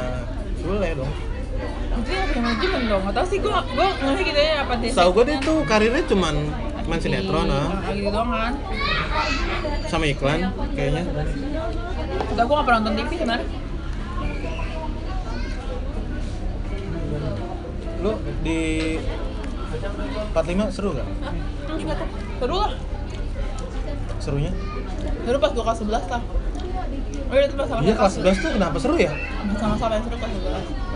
Sule dong itu yang punya manajemen dong gak tau sih gue gue ngerti gitu ya apa dia Tahu gue dia tuh karirnya cuman main sinetron ah, ah, gitu doang kan sama iklan kayaknya. udah gue gak pernah nonton TV sebenarnya Lu di 45 seru gak? Nggak tahu. seru lah Serunya? seru pas gue kelas 11 lah Oh iya, itu pas sama Iya kelas 11 tuh kenapa seru ya? sama-sama yang seru kelas 11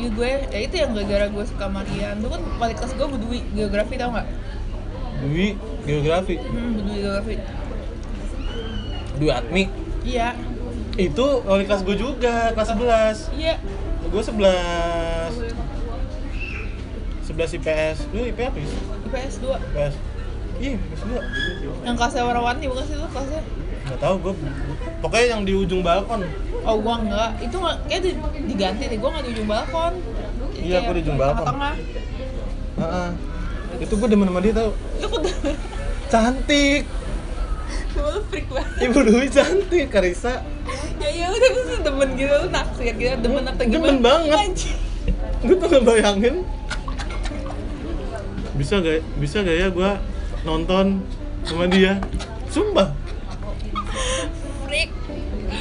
Iya gue, ya itu yang gara-gara gue suka Marian Itu kan wali kelas gue Budwi Geografi tau gak? Dwi geografi, Hmm, Budwi Geografi Dwi Atmi. Iya, Itu wali kelas gue juga, kelas 11. iya Gue 11 11 IPS. Lu IP apa? IPS 2 IPS. Iya, IPS 2. Yang kelasnya warna-warni bukan sih itu kelasnya? Nggak tahu gue pokoknya yang di ujung balkon. Oh gua enggak, itu nggak, kayak di- diganti deh, gua nggak di ujung balkon. Iya, gua di ujung balkon. Tengah-tengah Heeh. itu gue demen sama dia tau. Cantik. Cuma lu freak banget. Ibu Dwi cantik Karisa Ya ya udah, lu tuh demen gitu, lu naksir gitu, demen atau Demen gimana banget. Anjing. gue tuh ngebayangin bisa gak bisa gak ya gue nonton sama dia? Sumpah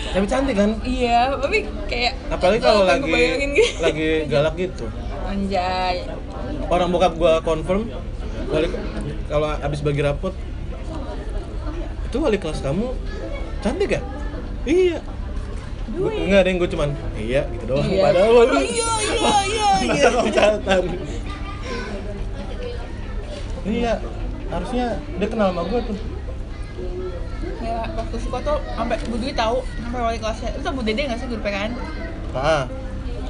tapi cantik kan? Iya, tapi kayak apalagi kalau lagi gitu. lagi galak gitu. Anjay. Orang bokap gue confirm wali kalau abis bagi rapot itu wali kelas kamu cantik ya? Iya. Gua- enggak ada yang gue cuman iya gitu doang. Iya. padahal Oh, lu iya, iya, iya, iya. Masa catatan iya harusnya dia kenal sama gue tuh Waktu suka tuh sampai Bu Dwi tahu sampai wali kelasnya. Itu Bu Dede nggak sih guru PKN? ah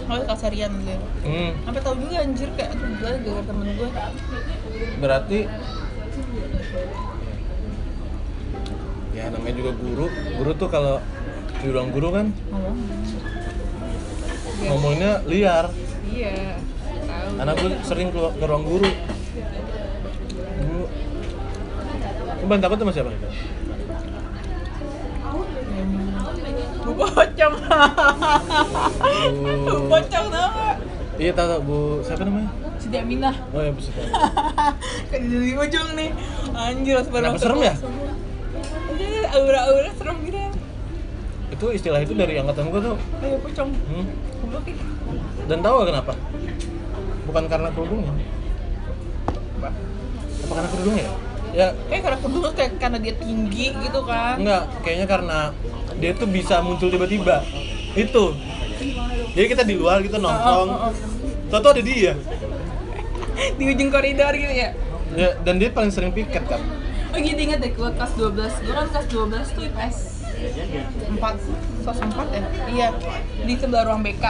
Wali kelas harian gitu. hmm. Sampai tahu juga anjir kayak aduh gue gara temen gue. berarti ya namanya juga guru guru tuh kalau di ruang guru kan Ngomong. Iya. ngomongnya liar Iya. Tahu. karena gue sering keluar ke ruang guru guru paling takut sama siapa Bu pocong. Bu pocong tau iya tahu tahu bu siapa namanya Siti Aminah. oh ya bu siapa kan di ujung nih. Anjir Kenapa serem ya? Anjir, aura-aura serem gitu. itu istilah itu dari angkatan gue tuh Ayo pocong. hmm. Ih. dan tahu gak kenapa bukan karena kerudungnya apa karena kerudungnya ya ya. Kayak karena kedua kayak karena dia tinggi gitu kan. enggak kayaknya karena dia tuh bisa muncul tiba-tiba. Itu. Jadi kita di luar kita nongkrong. Oh, oh, oh. Tahu ada dia. Di ujung koridor gitu ya. ya dan dia paling sering piket kan Oh gitu inget deh, gue kelas 12 Gue kan kelas 12 tuh IPS 4 Sos 4 ya? Iya Di sebelah ruang BK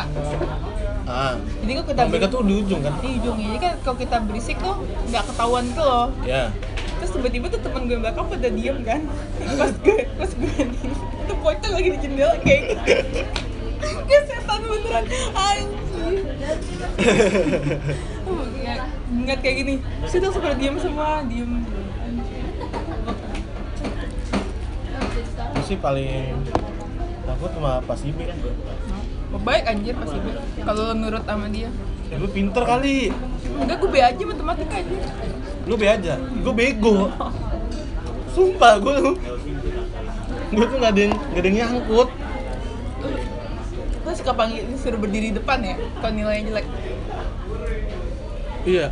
ah Jadi kalau kita mereka tuh di ujung kan? Di ujungnya Jadi kan kalau kita berisik tuh nggak ketahuan gitu loh. Ya Terus tiba-tiba tuh temen gue belakang pada diem kan? Pas gue, pas gue nih Tuh pocong lagi di jendela kayak gitu. Kayak setan beneran. Anjir Oh, kayak gini itu langsung pada diem semua Diem. Gue sih paling takut sama Pas Oh, baik anjir pas ibu kalau nurut sama dia lu pinter kali. Enggak gue be aja matematika aja. Lu be aja. Gue bego. Sumpah gue gue tuh nggak ada yang nggak ada yang nyangkut. Lo suka panggil suruh berdiri di depan ya kalau nilainya jelek. Iya.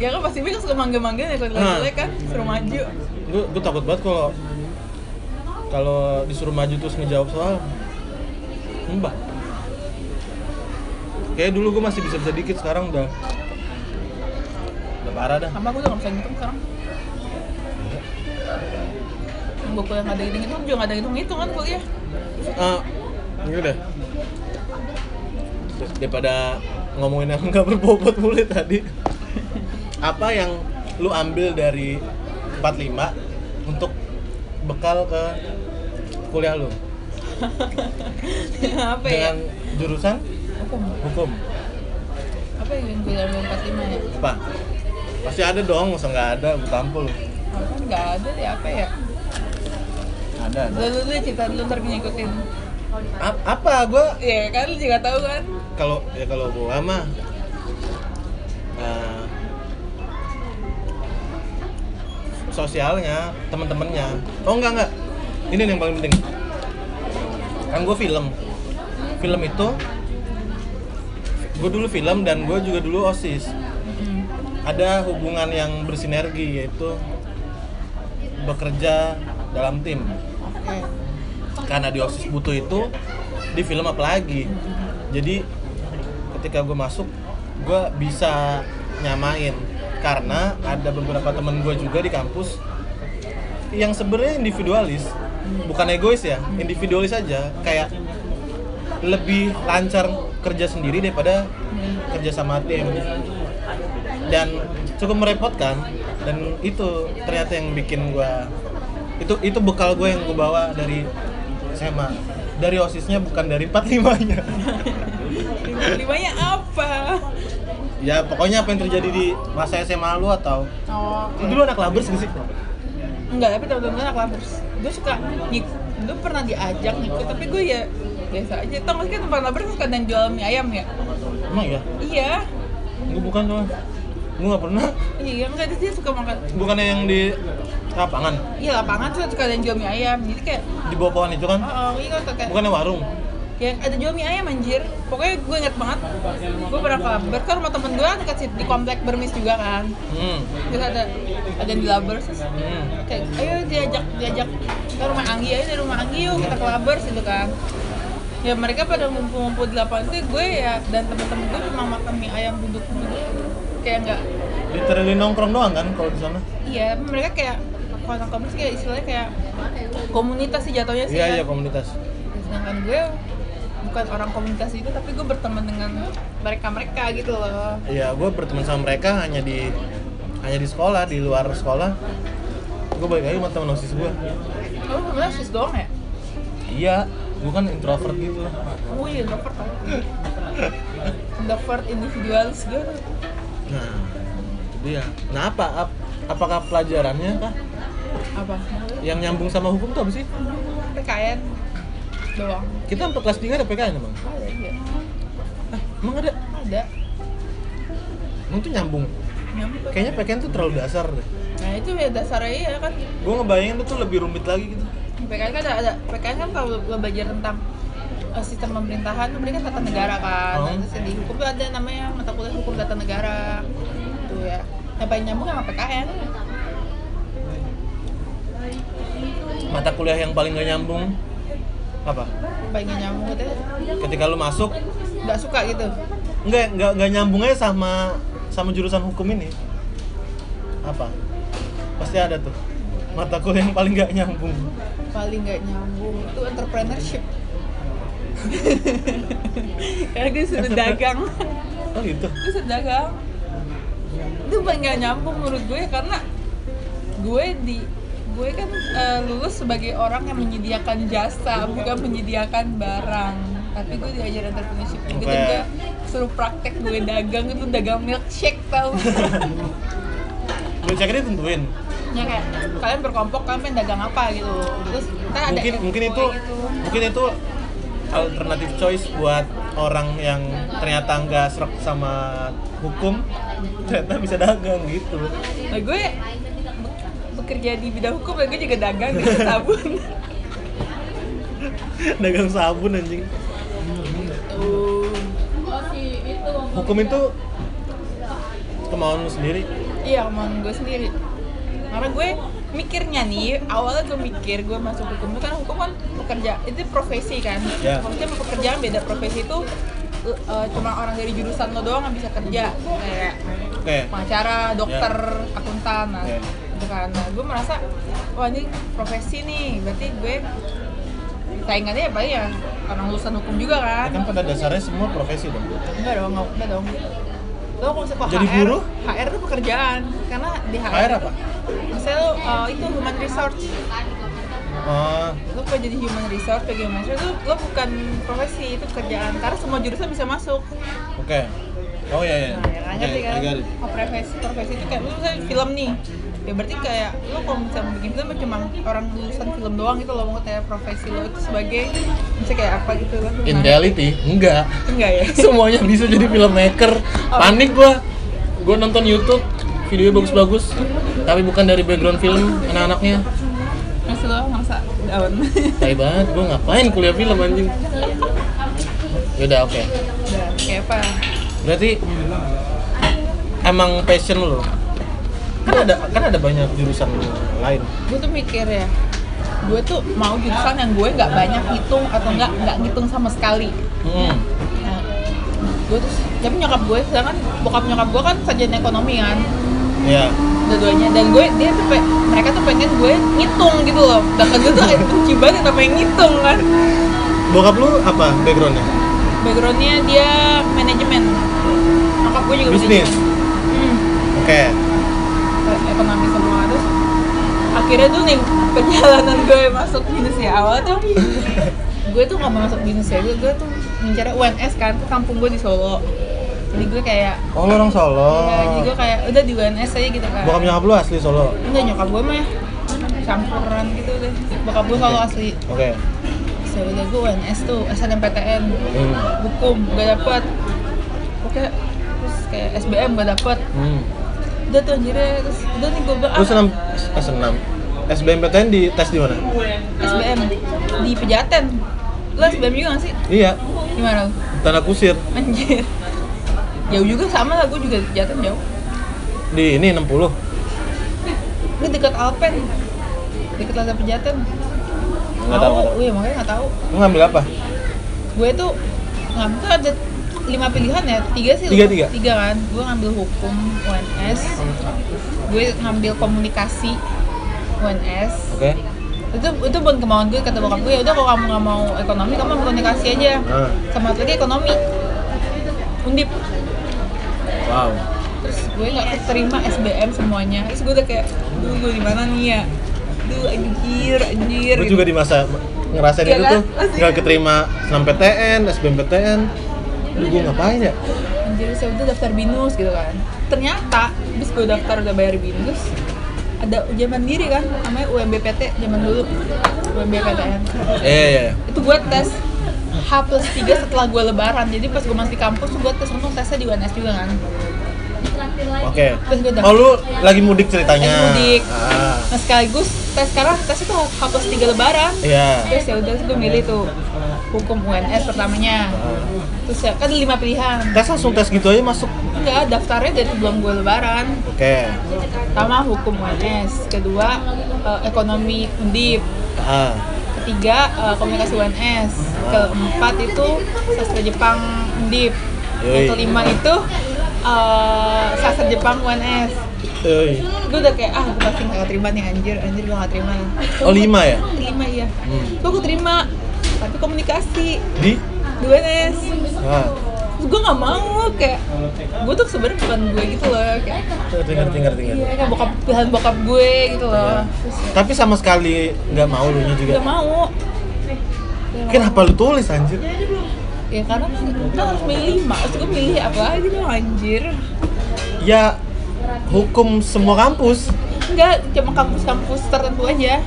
Ya kan pasti kan suka manggil-manggil ya kalau nilai Nah. jelek kan suruh maju. Gue gue takut banget kalau kalau disuruh maju terus ngejawab soal mbak kayak dulu gue masih bisa bisa dikit sekarang udah udah parah dah. Sama gue udah gak bisa ngitung sekarang. Gue kuliah nggak ada hitung hitung juga nggak ada hitung hitung kan kuliah ah ini deh daripada ngomongin yang nggak berbobot mulai tadi. Apa yang lu ambil dari 45 untuk bekal ke kuliah lu? Apa ya? Dengan jurusan hukum? Hukum. Apa yang gue dalam empat lima ya? Apa? Pasti ada dong masa nggak ada? Apa? Kan nggak ada deh apa ya? Ada ada. Dulu dulu cerita dulu ntar ngikutin. A- apa? Gue ya kan lu juga tahu kan? Kalau ya kalau gua mah eh, sosialnya teman-temannya oh enggak enggak ini yang paling penting. Kan gue film. Film itu gue dulu film dan gue juga dulu osis. Hmm. ada hubungan yang bersinergi yaitu bekerja dalam tim. Oke. Karena di osis butuh itu di film apalagi. Jadi ketika gue masuk gue bisa nyamain. Karena ada beberapa temen gue juga di kampus yang sebenarnya individualis bukan egois ya individualis aja. Kayak lebih lancar kerja sendiri daripada kerja sama tim. Dan cukup merepotkan dan itu ternyata yang bikin gue itu itu bekal gue yang gue bawa dari SMA dari osisnya bukan dari 45 nya limanya apa? Ya pokoknya apa yang terjadi di masa SMA lu atau? Oh lu dulu anak labers gak sih enggak tapi teman-teman anak labers. Gue suka gue pernah diajak ngikut tapi gue ya biasa aja. Tau gak sih kan tempat labers suka yang jual mie ayam ya? Emang ya iya. Gue bukan tuh gue nggak pernah. Iya enggak dia suka makan. Bukannya yang di lapangan? Iya lapangan tuh suka yang jual mie ayam. Jadi kayak di bawah pohon itu kan? Oh, oh iya kan kayak bukannya warung? Ya ada jual mie ayam anjir. Pokoknya gue inget banget gue pernah ke labers kan rumah temen gue dekat situ di komplek bermis juga kan. Hmm. terus ada ada yang di labers terus hmm. kayak ayo diajak diajak ke rumah Anggi ayo dari rumah Anggi yuk kita ke labers gitu kan ya mereka pada ngumpul-ngumpul di lapangan itu gue ya dan temen-temen gue cuma makan mie ayam duduk-duduk kayak enggak literally nongkrong doang kan kalau di sana? Iya mereka kayak kalau anak komunitas kayak istilahnya kayak komunitas sih jatuhnya sih iya ya. iya komunitas. Sedangkan gue bukan orang komunitas itu tapi gue berteman dengan mereka mereka gitu loh. Iya gue berteman sama mereka hanya di hanya di sekolah di luar sekolah. Gue balik lagi sama temen osis gue. Oh sebenarnya sis doang ya? Iya gue kan introvert gitu. Lah oh iya introvert. Introvert individualis gue nah itu dia. Nah apa Ap- apakah pelajarannya kah? Apa? Yang nyambung sama hukum tuh apa sih? PKN doang. Kita untuk kelas 3 ada PKN emang? Ada iya ah, emang ada? Ada. Emang tuh nyambung. Nyambung. Kayaknya PKN tuh terlalu dasar deh. Nah itu ya dasarnya iya kan. Gue ngebayangin itu tuh lebih rumit lagi gitu PKN kan ada, ada PKN kan kalau belajar tentang eh, sistem pemerintahan mereka tata negara kan. Oh. Nah, terus di hukum tuh ada namanya mata kuliah hukum tata negara. Itu ya. Yang paling nyambung sama PKN mata kuliah yang paling gak nyambung apa? Paling gak nyambung gitu ketika lu masuk? Nggak suka gitu. Nggak nggak nggak nyambungnya sama sama jurusan hukum ini. Apa? Pasti ada tuh mata kuliah yang paling gak nyambung. Paling nggak nyambung itu entrepreneurship. Karena gue sudah dagang. Oh gitu? Gue sudah dagang. Itu paling nggak nyambung menurut gue karena gue di gue kan eh, lulus sebagai orang yang menyediakan jasa bukan menyediakan barang. Tapi gue diajar entrepreneurship juga dan Oke. gue suruh praktek gue dagang itu dagang milkshake tau. Cek ini tentuin ya kayak kalian berkelompok kalian pengen dagang apa gitu terus ntar ada mungkin mungkin itu gitu. mungkin itu alternatif choice buat orang yang ternyata nggak serak sama hukum ternyata bisa dagang gitu Nah, gue be- bekerja di bidang hukum dan gue juga dagang di sabun. dagang sabun anjing Tuh. hukum itu kemauan lu sendiri Iya, kemauan gue sendiri. Karena gue mikirnya nih, awalnya gue mikir gue masuk hukum itu kan hukum kan pekerja, itu profesi kan. Ya. Maksudnya pekerjaan beda profesi itu uh, cuma orang dari jurusan lo doang yang bisa kerja kayak oke pengacara, dokter, akuntan, nah, Ya. gitu kan. Nah, gue merasa wah ini profesi nih, berarti gue saingannya ya paling ya orang lulusan hukum juga Ya kan. kan pada dasarnya semua profesi dong Enggak dong, enggak dong. Lo kalau misalnya Jadi HR, buruh? HR itu pekerjaan karena di HR, HR apa? Misalnya lo uh, itu human resource, oh lo kalau jadi human resource, sebagai human resource itu lo bukan profesi itu pekerjaan karena semua jurusan bisa masuk. oke oh iya iya Nah, ya kan Oke, ngerti kan? I got it. Oh, profesi profesi itu kayak lo misalnya film nih, ya berarti kayak lo kalau misalnya bikin film cuma orang lulusan film doang gitu lo mau kayak profesi lo itu sebagai misalnya kayak apa gitu kan? in reality enggak. Enggak ya? semuanya bisa jadi filmmaker. Panik gua. Gua nonton YouTube videonya bagus-bagus. Tapi bukan dari background film anak-anaknya. Masih lo masa down. tai banget gua ngapain kuliah film anjing? Yaudah oke. Udah, kayak apa? berarti emang passion lo kan ada kan ada banyak jurusan lain. Gue tuh mikir ya gue tuh mau jurusan yang gue nggak banyak ngitung atau nggak nggak ngitung sama sekali. Hmm. nah, gue tuh tapi nyokap gue sedangkan bokap nyokap gue kan sarjana ekonomi kan. Ya dua-duanya. Dan gue dia tuh pe- mereka tuh pengen gue ngitung gitu loh. Sedangkan gue tuh benci banget sama yang ngitung kan? Bokap lu apa backgroundnya? Backgroundnya dia manajemen. Nyokap gue juga Bisnis? hmm, oke ekonomi semua terus akhirnya tuh nih perjalanan gue masuk binus ya awal tuh gue tuh nggak masuk binus ya gue, gue tuh ngincar UNS kan tuh kampung gue di Solo jadi gue kayak Oh lu orang Solo. ya, jadi gue kayak udah di UNS aja gitu kan Bokap nyokap lu asli Solo. enggak nyokap gue mah campuran gitu deh bokap gue kalau Oke. asli Oke. so udah gue UNS tuh SNMPTN Hmm. hukum gak dapet oke terus kayak SBM gak dapet Hmm. Udah tuh anjirnya terus udah nih gue bilang Lu ah, senam eh. SBMPTN di tes di mana? SBM di Pejaten lu SBM juga gak sih? Iya, gimana? Tanah Kusir. anjir jauh juga sama lah gue juga Pejaten jauh Di ini 60. ini dekat Alpen dekat Laza Pejaten Nggak tahu, tahu. iya makanya nggak tahu Lu ngambil apa? gue tuh ngambil ada lima pilihan ya tiga sih Tiga, lupa. tiga? tiga kan gue ngambil hukum UNS gue ngambil komunikasi UNS Oke. itu itu bukan kemauan gue kata bokap gue ya udah kalau kamu nggak mau ekonomi kamu ambil komunikasi aja Ah. sama lagi ekonomi undip Wow. terus gue nggak keterima SBM semuanya terus gue udah kayak duh gue di mana nih ya duh anjir anjir Gue gitu. juga di masa ngerasain Iya itu kan? tuh nggak keterima senam PTN, SBMPTN. Lu gue ngapain ya? anjir saya udah daftar binus gitu kan ternyata habis gue daftar udah bayar binus ada ujian mandiri kan namanya UMBPT zaman dulu UMBPTN Eh, iya. itu gue tes H plus 3 setelah gue lebaran jadi pas gue masih di kampus gue tes untung tesnya di UNS juga kan Oke. Gue Oh lu lagi mudik ceritanya? Lagi mudik. Ah, nah sekaligus tes sekarang tes itu H plus 3 lebaran iya. terus ya udah gue milih tuh hukum UNS pertamanya. Terus ya kan lima pilihan. Tes langsung tes gitu aja masuk. enggak daftarnya dari sebelum gue lebaran. Oke. pertama hukum UNS kedua eh, ekonomi undip. Ah. ketiga eh, komunikasi UNS keempat itu sastra Jepang undip. Yang kelima itu eh, sastra Jepang UNS Euy. gue udah kayak ah gue pasti gak terima nih anjir. Anjir gue gak terima. Oh lima ya? terima iya. Hmm. gue terima tapi komunikasi Di? di UNS Ah. terus gue gak mau kayak gue tuh sebenarnya bukan gue gitu loh kayak ngerti ngerti ngerti. iya kayak bokap pilihan bokap gue gitu loh terus Tapi sama sekali nggak mau lu nya juga. gak mau Kenapa lu tulis anjir? ya karena kan kita harus milih lima terus gue milih apa lagi dong anjir Ya hukum semua kampus. enggak cuma kampus-kampus tertentu aja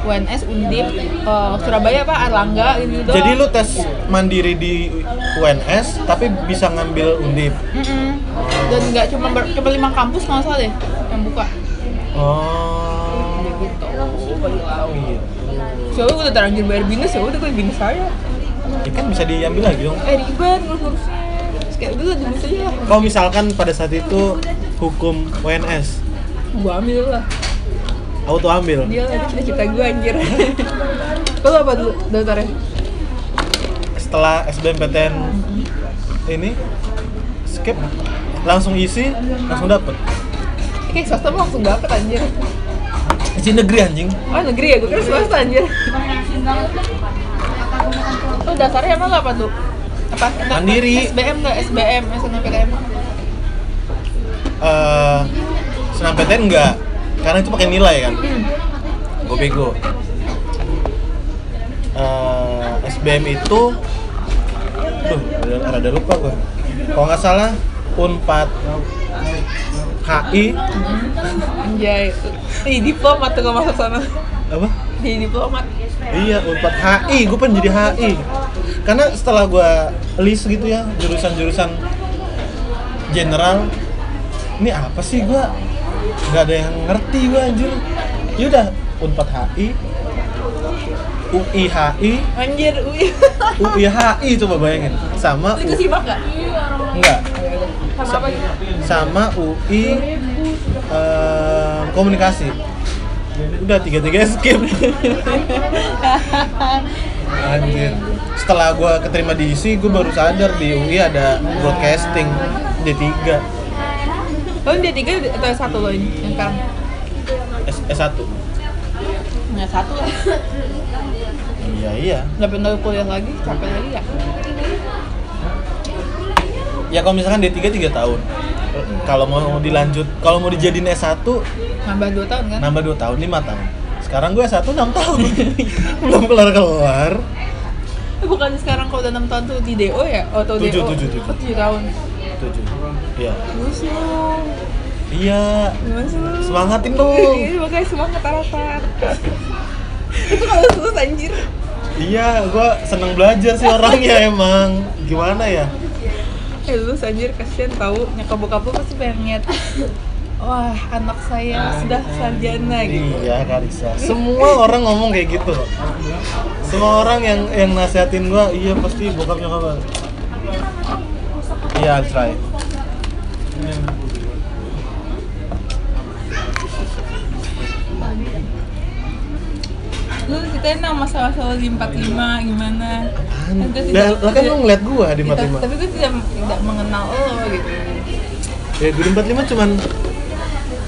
UNS, Undip, eh, Surabaya apa, Erlangga gitu doang Jadi lu tes mandiri di UNS tapi bisa ngambil undip. Mm-mm. dan nggak cuma ber- cuma lima kampus nggak salah deh yang buka Oh. Ya gitu Gitu. soalnya gue udah terlanjur bayar binus ya udah gue binus aja Ya kan bisa diambil lagi dong. eh ribet ngurus-ngurusnya kayak udah lah binus aja Kalau misalkan pada saat itu hukum UNS, gue ambil lah auto ambil. dia lah cita-cita gue anjir lo apa dulu daftarnya? Setelah SBMPTN ini skip langsung isi langsung dapet. Eh, kayak swasta mah langsung dapet anjir Isi negeri anjing. oh negeri ya gue kira swasta anjir lo dasarnya emang apa tuh? apa? Mandiri. SBM nggak? SBM, SNMPTN Eh senam PTN enggak karena itu pakai nilai kan. hmm. Gue bego. Eh, SBM itu Duh, rada, rada lupa gue Kalau nggak salah Unpad HI Anjay, di diplomat tuh gak masuk sana apa? Di diplomat Iya, Unpad HI, gue pengen jadi HI Karena setelah gue list gitu ya, jurusan-jurusan general Ini apa sih gue? Gak ada yang ngerti gue anjir. Yaudah, Unpad HI UI HI, Anjir, ui UI HI coba bayangin. Sama Itu U, simak gak? enggak, Sama apa gitu? sama UI eh, komunikasi. Udah tiga-tiga skip. Anjir. Setelah gue keterima di ISI gue baru sadar di UI ada broadcasting D3 Lo yang D3 atau S1 lo ini? Yang sekarang? S S1 Yang satu lah. Iya iya. Gak pindah kuliah lagi, capek lagi ya? ya kalau misalkan D3 3 tahun. Kalau mau dilanjut kalau mau dijadiin S1 nambah 2 tahun kan? nambah 2 tahun 5 tahun. Sekarang gue S1 6 tahun. Belum kelar kelar Eh, bukan sekarang kalau udah 6 tahun tuh di DO ya? Atau Tujuh, DO tujuh, tujuh. Oh, 7 tahun 7 iya. Bagus dong iya. Lu? semangatin dong. Iya, makanya semangat Arafat. Itu kalau lulus anjir. Iya gue seneng belajar sih orangnya emang. Gimana ya? Eh lulus anjir kasihan tahu nyokap bokap lu pasti pengen lihat Wah anak saya sudah sarjana gitu. Iya Karisa. Semua orang ngomong kayak gitu. Loh. Semua orang yang yang nasihatin gua, iya pasti bokap nyokap. Iya, I'll try. Lu ceritain dong masalah-masalah di 45 gimana gue lah kan lu ngeliat gua di Kita- 45. Tapi gue tidak, tidak mengenal lo gitu Ya, gue di 45 cuman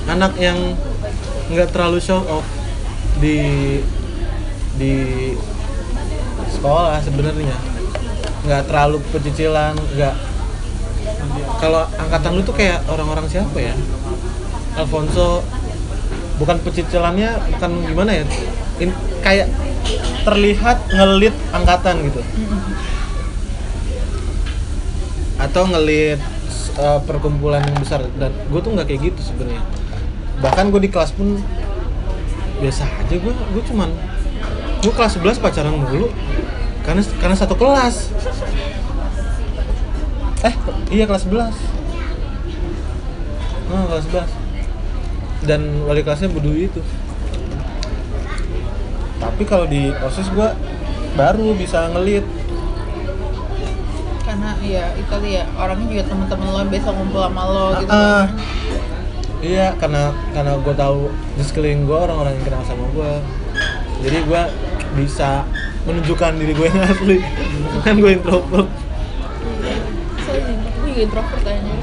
anak yang nggak terlalu show off di di sekolah sebenarnya nggak terlalu pecicilan nggak kalau angkatan lu tuh kayak orang-orang siapa ya? Alfonso bukan pecicilannya bukan gimana ya? In- kayak terlihat ngelit angkatan gitu. Atau ngelit uh, perkumpulan yang besar. Dan gue tuh nggak kayak gitu sebenarnya. Bahkan gue di kelas pun biasa aja gue gue cuman gue kelas 11 pacaran mulu. Karena karena satu kelas eh iya kelas 11 oh, kelas 11 dan wali kelasnya berdua itu. Tapi kalau di osis gue baru bisa ngelit. Karena ya itu ya orangnya juga temen-temen lo biasa ngumpul sama lo gitu Ah, kan. Iya, karena karena gue tahu di sekeliling gue orang-orang yang kenal sama gue, jadi gue bisa menunjukkan diri gue yang asli. kan gue introvert. Introvert aja.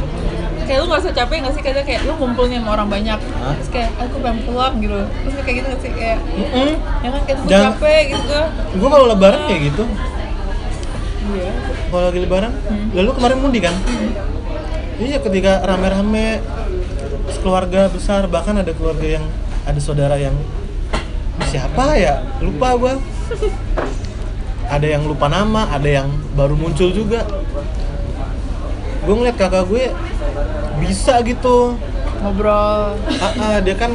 Kayak lu gak usah capek gak sih? Kadang kayak lu ngumpul nih sama orang banyak. Hah? Terus kayak aku pengen pulang gitu. Terus kayak gitu gak sih? Kayak Mm-mm. Ya kan kayak gue capek gitu gue Gue kalau lebaran kayak gitu. Iya. Kalau lagi lebaran, Hmm. lalu kemarin mudik kan? Iya, ketika rame-rame keluarga besar bahkan ada keluarga yang ada saudara yang siapa ya? Lupa gue ada yang lupa nama ada yang baru muncul juga gue ngeliat kakak gue bisa gitu. Ngobrol. Ah, ah, dia kan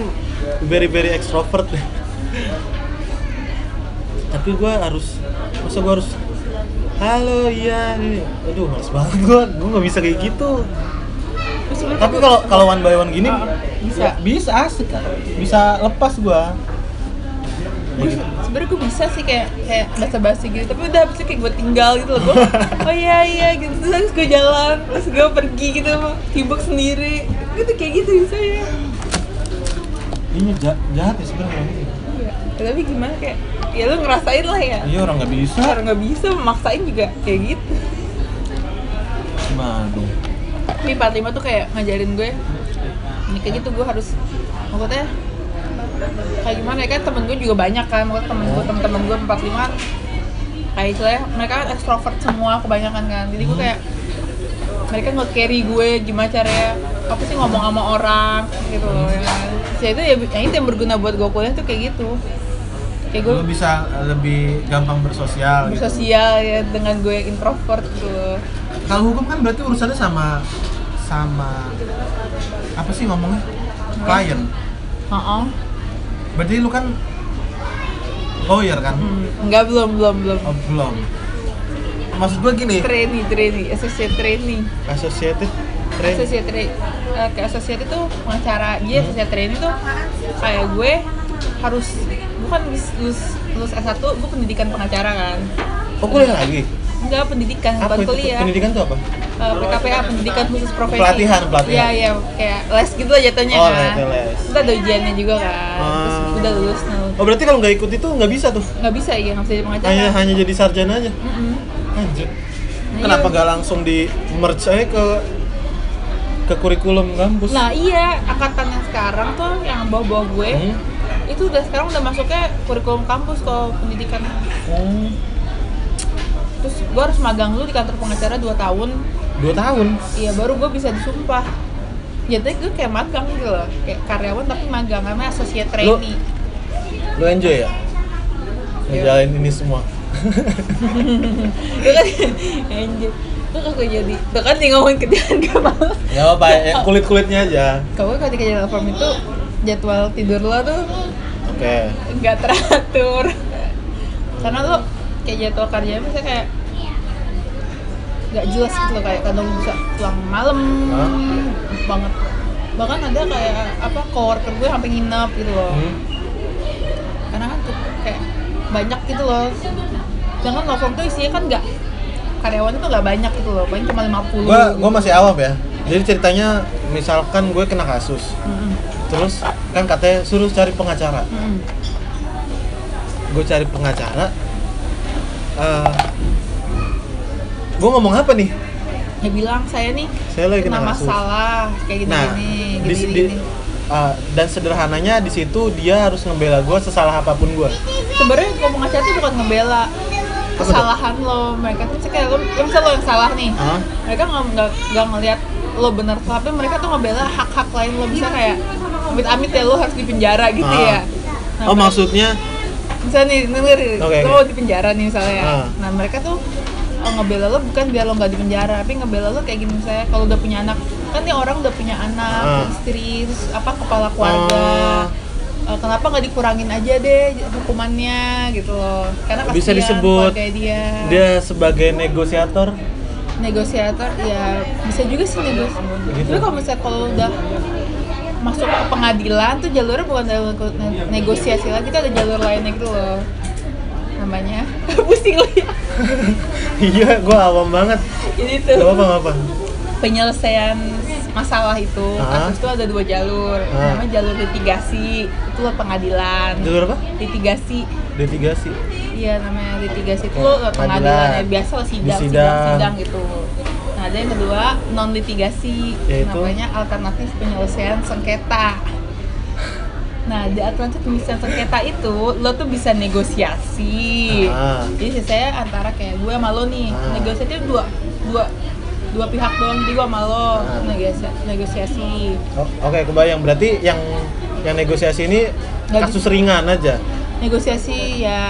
very very extrovert. Tapi gue harus masa gue harus halo iya aduh males banget gue gue nggak bisa kayak gitu. Tapi kalau kalau one by one gini Ah, bisa. ya, bisa asik kan bisa lepas gue ya gitu. sebenarnya gue bisa sih kayak kayak basa basi gitu tapi udah habis itu kayak gue tinggal gitu loh gue oh iya iya gitu terus gue jalan terus gue pergi gitu sibuk sendiri gitu kayak gitu bisa ya ini jahat, jahat ya sebenarnya ini. Iya. tapi gimana kayak ya lu ngerasain lah ya iya orang nggak bisa orang nggak bisa memaksain juga kayak gitu gimana dong tapi 45 tuh kayak ngajarin gue ini kayak gitu gue harus maksudnya kayak gimana ya kan temen gue juga banyak kan maksudnya temen gue temen-temen gue 45 kan kayak istilahnya mereka kan ekstrovert semua kebanyakan kan. Jadi gue kayak mereka nge-carry gue gimana caranya apa sih ngomong sama orang gitu loh ya kan. Terus ya itu ya yang itu yang berguna buat gue kuliah tuh kayak gitu. Kayak gue lu bisa lebih gampang bersosial gitu. bersosial ya dengan gue yang introvert gitu kalau hukum kan berarti urusannya sama sama apa sih ngomongnya? Klien Heeh. Berarti lu kan lawyer kan? Hmm, enggak belum belum belum. Oh, belum. Maksud gua gini. Trainee trainee associate trainee. Associated train? Associate trainee eh, ke associate itu pengacara. Dia Hmm. associate trainee tuh kayak gue harus bukan lulus lulus, lulus S1 gue pendidikan pengacara kan. Oh kuliah lagi? Enggak pendidikan apa bukan itu? kuliah. Pendidikan tuh apa Eh, PKPA pendidikan khusus profesi Pelatihan, pelatihan. iya iya kayak les gitu lah jatuhnya Oh, kan les. Terus ada ujiannya juga kan terus Ah. udah lulus nah oh berarti kalau nggak ikut itu nggak bisa tuh nggak bisa ya nggak bisa jadi pengacara hanya hanya jadi sarjana aja Mm-mm. Anjir. Nah, kenapa iya. nggak langsung di merge aja ke ke kurikulum kampus Nah iya, angkatan yang sekarang tuh yang bawah-bawah gue Hmm. itu udah sekarang udah masuknya kurikulum kampus kalau pendidikan. Oh, Terus gue harus magang dulu di kantor pengacara 2 tahun. Dua tahun Iya baru gue bisa disumpah. jatuhnya gue kayak magang gitu loh kayak karyawan tapi magang namanya associate trainee Lu enjoy ya? Ngejalanin ini semua. itu kan anjir itu kagak jadi itu kan nih ngomongin kerjaan gak malas Ya apa, yang kulit-kulitnya aja. kalau ketika jadi platform itu jadwal tidur lo tuh Oke. nggak teratur karena lo kayak jadwal kerjanya misalnya kayak nggak jelas gitu loh kayak kadang bisa pulang malam Hah? banget bahkan ada kayak apa coworker gue sampai nginep gitu loh Hmm. karena kan tuh kayak banyak gitu loh jangan law firm tuh isinya kan nggak karyawan tuh nggak banyak gitu loh paling cuma 50 Gua gua masih awam ya. Jadi ceritanya misalkan gue kena kasus, Mm-mm. terus kan katanya suruh cari pengacara. Mm-mm. Gue cari pengacara. eh gue ngomong apa nih? dia bilang saya nih Saya lagi kena kena masalah kayak gini Nah, gini di, gini, di- gini. eh, dan sederhananya di situ dia harus ngebela gue sesalah apa pun gue. sebenarnya ngomong aja tuh bukan ngebela kesalahan lo mereka tuh kayak lo ya misal lo yang salah nih Hah? mereka nggak nggak nggak ngelihat lo bener tapi mereka tuh ngebela hak-hak lain lo bisa kayak amit-amit ya lo harus dipenjara gitu Ah. ya Nah, oh mereka- maksudnya misalnya nih denger Oke, lo oke. mau di penjara nih misalnya Ah. nah mereka tuh oh, ngebela lo bukan biar lo nggak di penjara tapi ngebela lo kayak gini misalnya kalau udah punya anak kan nih orang udah punya anak Ah. istri terus apa kepala keluarga. Eh, kenapa nggak dikurangin aja deh hukumannya gitu loh karena Bisa disebut dia dia sebagai negosiator. negosiator ya bisa juga sih negosiasi Gitu. tapi kalau misalnya kalau udah masuk ke pengadilan tuh jalurnya bukan jalur ne- negosiasi lagi tuh ada jalur lainnya gitu loh namanya pusing lo ya iya, gue awam banget. jadi Gak tuh apa gak apa. penyelesaian masalah itu Ah. kasus itu ada dua jalur Ah. namanya jalur litigasi itu lo pengadilan Jalur apa? litigasi Litigasi. iya namanya litigasi itu lo pengadilan. ya biasa lah sidang, sidang sidang. sidang gitu nah ada yang kedua non litigasi Yaitu? namanya alternatif penyelesaian sengketa nah di alternatif penyelesaian sengketa itu lo tuh bisa negosiasi Ah. jadi saya antara kayak gue sama lo nih Ah. negosiasi dua dua dua pihak doang jadi gue sama lo Ah. negosiasi, negosiasi. Oh, Oke, kebayang. Berarti yang yang negosiasi ini Nggak kasus ringan aja. negosiasi ya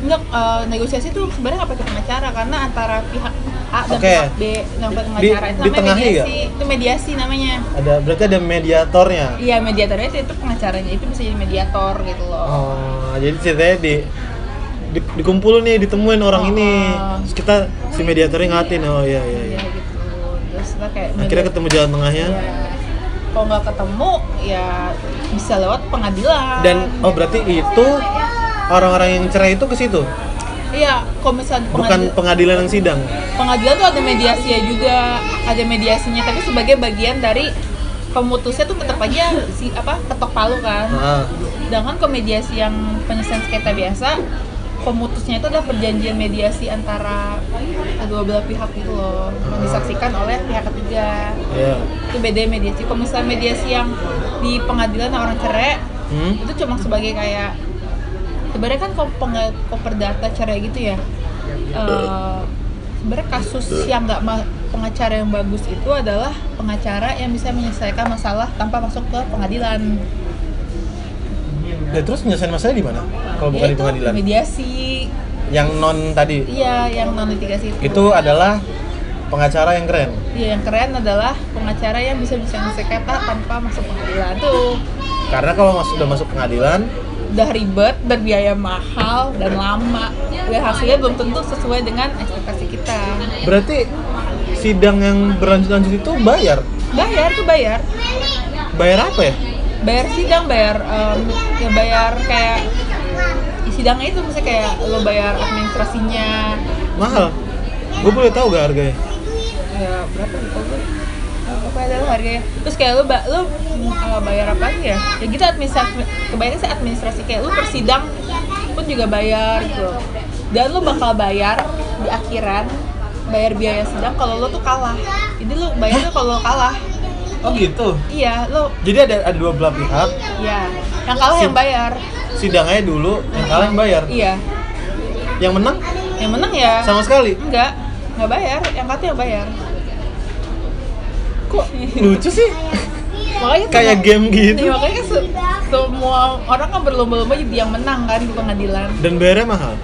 enggak eh, negosiasi tuh sebenarnya nggak pakai pengacara karena antara pihak A dan Oke. pihak B yang pengacara Di- itu namanya ditengahi mediasi itu mediasi namanya Ada berarti ada mediatornya. iya mediatornya itu, itu pengacaranya itu bisa jadi mediator gitu loh Oh, jadi ceritanya di, di dikumpul nih, ditemuin orang Oh. ini. Terus kita si mediatornya ngatin. Oh iya iya iya iya. gitu terus kita kayak Akhirnya ketemu jalan tengahnya. Iya. kalau nggak ketemu ya bisa lewat pengadilan Dan oh berarti itu orang-orang yang cerai itu ke situ, iya misalnya bukan pengadilan, yang sidang. pengadilan tuh ada mediasinya juga ada mediasinya tapi sebagai bagian dari pemutusnya tuh tetap aja si apa ketok palu kan Ah, sedangkan ke mediasi yang penyelesaian sengketa biasa pemutusnya itu adalah perjanjian mediasi antara kedua belah pihak gitu loh yang disaksikan oleh pihak ketiga iya. itu beda mediasi kalau misalnya mediasi yang di pengadilan orang cerai Hmm? itu cuma sebagai kayak sebenarnya kan kalau peng- kalau perdata cerai gitu ya eh, sebenarnya kasus yang nggak pengacara yang bagus itu adalah pengacara yang bisa menyelesaikan masalah tanpa masuk ke pengadilan Ya, terus penyelesaian masalah di mana? Kalau bukan di Yaitu pengadilan. mediasi Yang non tadi iya yang non litigasi itu itu adalah pengacara yang keren. Iya, yang keren adalah pengacara yang bisa bisa sengketa tanpa masuk pengadilan tuh Karena kalau sudah masuk pengadilan, udah ribet, berbiaya mahal dan lama. Dan hasilnya belum tentu sesuai dengan ekspektasi kita. berarti sidang yang berlanjut-lanjut itu bayar. Bayar tuh bayar, Bayar apa ya? bayar sidang, bayar em, ya bayar kayak sidangnya itu misalnya kayak lo bayar administrasinya Mahal. Gue boleh tahu gak harganya? ya berapa gue apa adalah harganya. Terus kayak lu ba- lu uh, bayar apa ya? Ya gitu administrasi kebanyakan sih administrasi kayak lu persidang pun juga bayar gitu. Dan lu bakal bayar di akhiran bayar biaya sidang kalau lu tuh kalah. Jadi lu bayarnya kalau lu kalah. Oh gitu. iya lu Jadi ada ada dua belah pihak. iya. Yang kalah yang bayar. Sidangnya dulu, yang kalah yang bayar. iya. Yang menang? Yang menang ya. Sama sekali. enggak. Nggak bayar. Yang kata yang bayar Kok lucu sih? makanya kayak semua- game gitu. Iya, makanya se- semua orang kan berlomba-lomba jadi yang menang kan di pengadilan. Dan bayarnya mahal?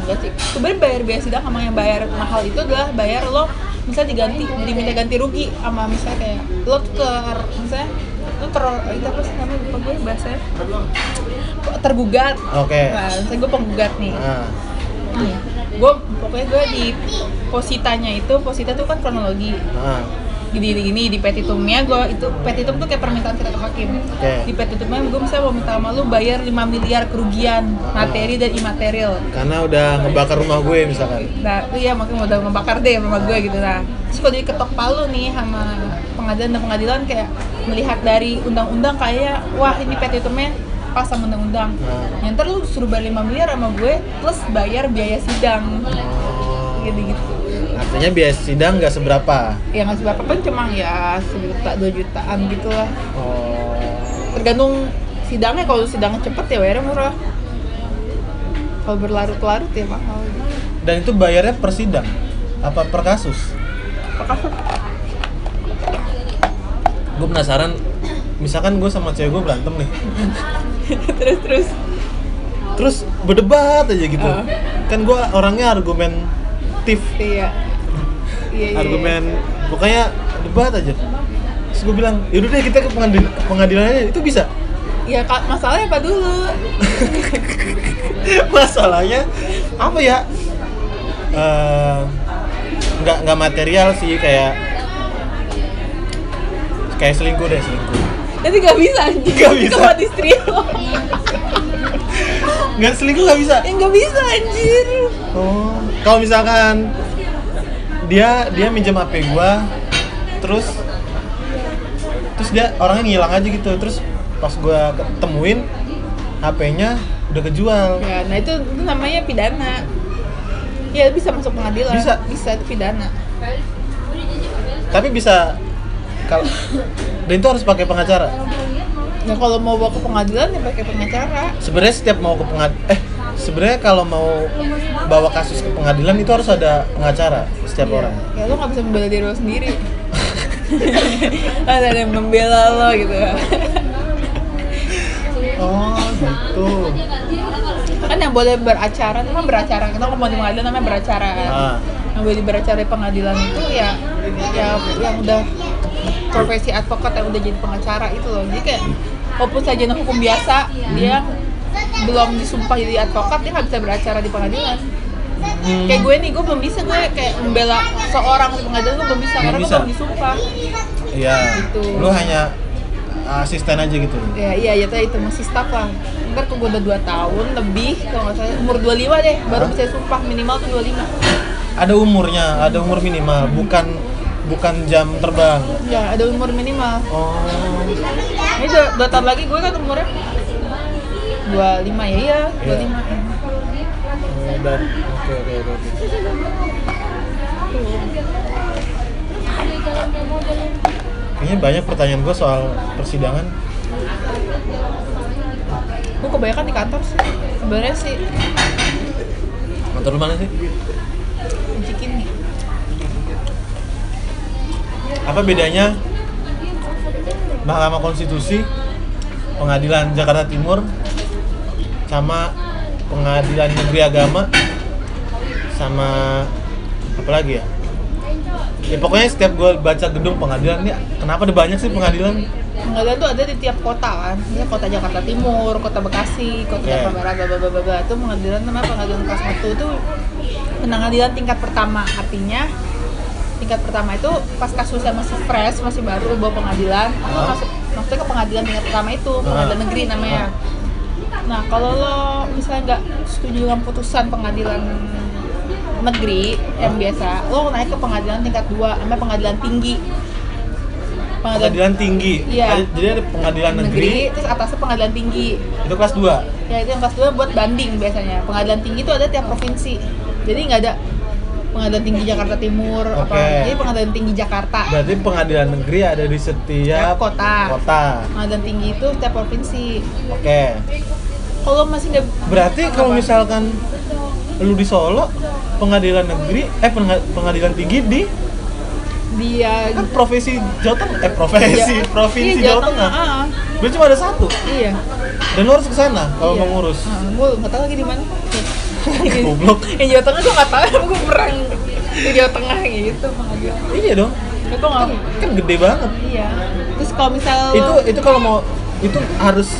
Enggak sih. Sebenarnya bayar biaya sidang sama yang bayar mahal itu adalah bayar lo misalnya diganti diminta ganti rugi sama misalnya kayak lo ter misalnya lo ter itu apa sih namanya lupa gue bahasanya. Tergugat. Oke. Nah misalnya gue penggugat nih. Nah, gue pokoknya gue di positanya itu posita tuh kan kronologi. Nah, gini gini, di petitumnya gue itu petitum tuh kayak permintaan kita ke hakim. Oke. di petitumnya gue misalnya mau minta sama lu bayar 5 miliar kerugian materi dan imaterial. Karena udah ngebakar rumah gue misalkan. Nah iya makanya udah ngebakar deh sama gue gitu. Nah terus kalau diketok palu nih sama pengadilan dan pengadilan kayak melihat dari undang-undang kayak wah ini petitumnya pas sama undang-undang. Nah. yang ntar lu suruh bayar 5 miliar sama gue plus bayar biaya sidang. Oh. Artinya biaya sidang nggak seberapa? Ya nggak seberapa pun cuma ya sejuta dua jutaan gitu lah. Oh. Tergantung sidangnya kalau sidangnya cepet ya bayarnya murah. Kalau berlarut-larut ya mahal. Dan itu bayarnya per sidang? Apa per kasus? Perkasus. gue penasaran. Misalkan gue sama cewek gue berantem nih. Terus terus. Terus berdebat aja gitu. Ah. kan gue orangnya argumentatif iya. Iya iya argumen. pokoknya debat aja. Terus gue bilang yaudah deh kita ke pengadil ke pengadilan aja itu bisa. Ya Kak, masalahnya apa dulu? Masalahnya apa ya? Nggak nggak material sih kayak kayak selingkuh deh selingkuh nanti nggak bisa anjing. Nggak bisa. sama istri lo. Nggak selingkuh nggak bisa? Ya bisa anjir. Oh. Kalau misalkan dia dia minjem hp gua terus terus dia orangnya ngilang aja gitu. Terus pas gua ketemuin hp-nya udah kejual. Ya nah itu, itu namanya pidana. Ya bisa masuk pengadilan. Bisa. bisa itu pidana. Tapi bisa kalau dan itu harus pakai pengacara? Ya kalau mau bawa ke pengadilan ya pakai pengacara. Sebenarnya setiap mau ke pengad eh sebenarnya kalau mau bawa kasus ke pengadilan itu harus ada pengacara setiap Iya. orang. Ya lo nggak bisa membela diri lo sendiri. Ada yang membela lo gitu. Oh gitu. Kan yang boleh beracara itu kan beracara. Kita ngomong di pengadilan namanya beracara kan. Ah. yang boleh beracara di pengadilan itu ya ya yang udah profesi advokat yang udah jadi pengacara itu loh jadi kayak walaupun sarjana hukum biasa dia belum disumpah jadi advokat dia nggak bisa beracara di pengadilan Hmm. kayak gue nih gue belum bisa gue kayak membela seorang di pengadilan gue belum bisa Belum karena gue bisa. belum disumpah Iya. Gitu. Lu hanya asisten aja gitu. ya iya ya itu masih staff lah ntar gue udah 2 tahun lebih kalau nggak salah umur 25 deh baru Hah? bisa sumpah minimal tuh 25 Ada umurnya, ada umur minimal, bukan bukan jam terbang. ya ada umur minimal Oh. ini dua, dua tahun lagi gue kan umurnya 25 ya iya 25 Iya. Oh, dan oke oke oke. Kayaknya banyak pertanyaan gue soal persidangan. gue kebanyakan di kantor sih sebenarnya sih Kantor lu mana sih? Cikin nih Apa bedanya Mahkamah Konstitusi, Pengadilan Jakarta Timur, sama Pengadilan Negeri Agama, sama apa lagi ya? Ya pokoknya setiap gue baca gedung pengadilan ini kenapa ada banyak sih pengadilan? pengadilan tuh ada di tiap kota kan ya kota Jakarta Timur kota Bekasi kota Oke. Jakarta Barat bla itu pengadilan namanya pengadilan kelas 1 itu pengadilan tingkat pertama artinya tingkat pertama itu pas kasusnya masih fresh masih baru bawa pengadilan Ah. masuk maksudnya ke pengadilan tingkat pertama itu pengadilan Ah. negeri namanya nah kalau lo misalnya nggak setuju dengan putusan pengadilan negeri yang biasa lo naik ke pengadilan tingkat dua namanya pengadilan tinggi Pengadilan tinggi. Iya. Jadi ada pengadilan negeri, negeri terus atasnya pengadilan tinggi itu kelas 2. ya itu yang kelas 2 buat banding biasanya pengadilan tinggi itu ada tiap provinsi jadi nggak ada pengadilan tinggi Jakarta Timur apa Oke. jadi pengadilan tinggi Jakarta Berarti pengadilan negeri ada di setiap kota kota. pengadilan tinggi itu tiap provinsi Oke. kalau masih nggak Berarti kalau Apa? misalkan lu di Solo, pengadilan negeri, eh penga- pengadilan tinggi di dia kan profesi Jawa Tengah eh profesi Ya, provinsi iya, Jawa Tengah ah. berarti cuma ada satu iya dan lo harus ke sana kalau iya. mau ngurus Ah, gue nggak tahu lagi di mana Goblok. yang Jawa Tengah gue nggak tahu gue merang di Jawa Tengah gitu pengadilan iya dong. Itu nggak kan gede banget. Iya. Terus kalau misal itu itu kalau mau itu harus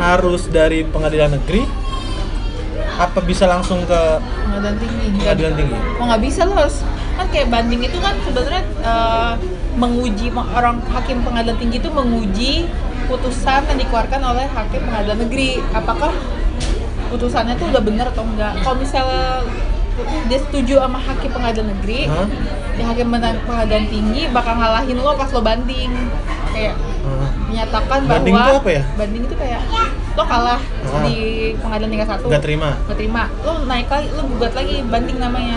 harus dari pengadilan negeri apa bisa langsung ke pengadilan tinggi. pengadilan tinggi? Oh nggak bisa lo harus kan kayak banding itu kan sebenarnya eh, menguji orang hakim pengadilan tinggi itu menguji putusan yang dikeluarkan oleh hakim pengadilan negeri. Apakah putusannya tuh udah benar atau enggak? Kalau misalnya dia setuju sama hakim pengadilan negeri Hah? di hakim pengadilan tinggi bakal ngalahin lo pas lo banding. Kayak Ah, menyatakan bahwa Banding itu apa ya? banding itu kayak lo kalah Ah. di pengadilan tingkat satu. Nggak terima? Nggak terima. Lo naik lagi lo gugat lagi banding namanya.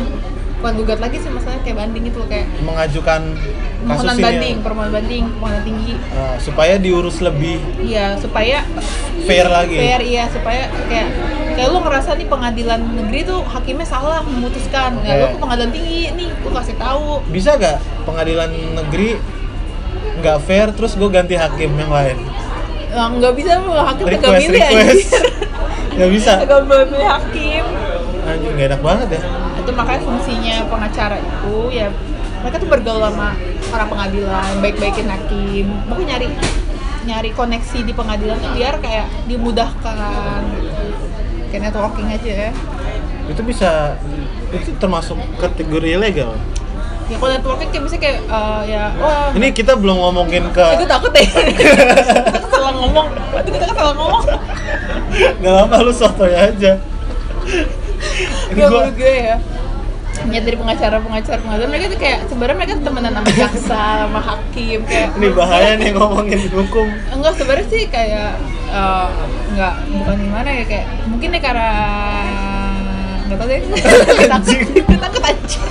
Bukan gugat lagi sih masalahnya kayak banding itu kayak mengajukan permohonan ini banding ya, permohonan banding permohonan tinggi. Ah, supaya diurus lebih iya supaya fair lagi. Fair iya supaya kayak kayak lo ngerasa nih pengadilan negeri tuh hakimnya salah memutuskan. Ya lo Oke. ke pengadilan tinggi nih gue kasih tahu. Bisa gak pengadilan negeri nggak fair terus gue ganti hakim yang lain? Nah, nggak bisa lo hakim request milih request. anjir. Nggak bisa. Nggak boleh milih hakim. Anjir nggak enak banget ya. Itu makanya fungsinya pengacara itu ya mereka tuh bergaul sama para pengadilan baik-baikin hakim. Mungkin nyari nyari koneksi di pengadilan tuh biar kayak dimudahkan. gitu. Kayak networking aja ya. Itu bisa itu termasuk kategori ilegal ya kalau networking kayak misalnya kayak eh, ya wah ini kita belum ngomongin ke gue takut deh. Kita salah ngomong. Aduh, kita kan salah ngomong. Nggak apa lu sotoy aja. Ini gua gue ya. Niat dari pengacara-pengacara pengadilan mereka tuh kayak sebenarnya mereka temenan sama jaksa, sama hakim kayak ini bahaya nih ngomongin hukum. Enggak sebenarnya sih kayak enggak bukan gimana ya kayak mungkin ya karena enggak tahu deh takut takut anjing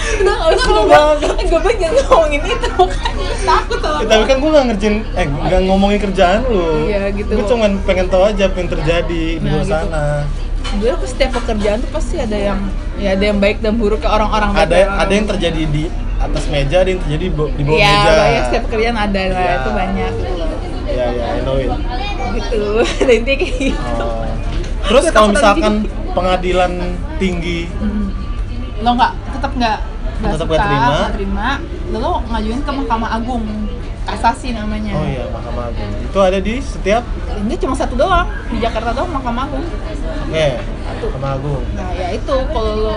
Udah nggak usah ngomong, gue pengen ngomongin itu makanya takut sama Ya, tapi kan gue nggak ngerjain, eh nggak ngomongin kerjaan lu. Iya, gitu. Gue cuman pengen tahu aja apa yang terjadi di Nah, luar gitu. sana. gue setiap pekerjaan tuh pasti ada yang ya ada yang baik dan buruk ke orang-orang Ada orang ada yang terjadi di atas meja, ada yang terjadi di di bawah Iya meja. banyak setiap pekerjaan ada lah Iya. itu banyak Ya ya, I know it. gitu intinya kayak gitu Oh. Terus kalau misalkan anjing. pengadilan tinggi, Hmm. lo nggak tetap nggak nggak suka terima. nggak terima lalu lo ngajuin ke mahkamah agung kasasi namanya oh iya Mahkamah Agung, itu ada di setiap, ini cuma satu doang di Jakarta doang mahkamah agung oke, Mahkamah Agung. nah ya itu kalau lo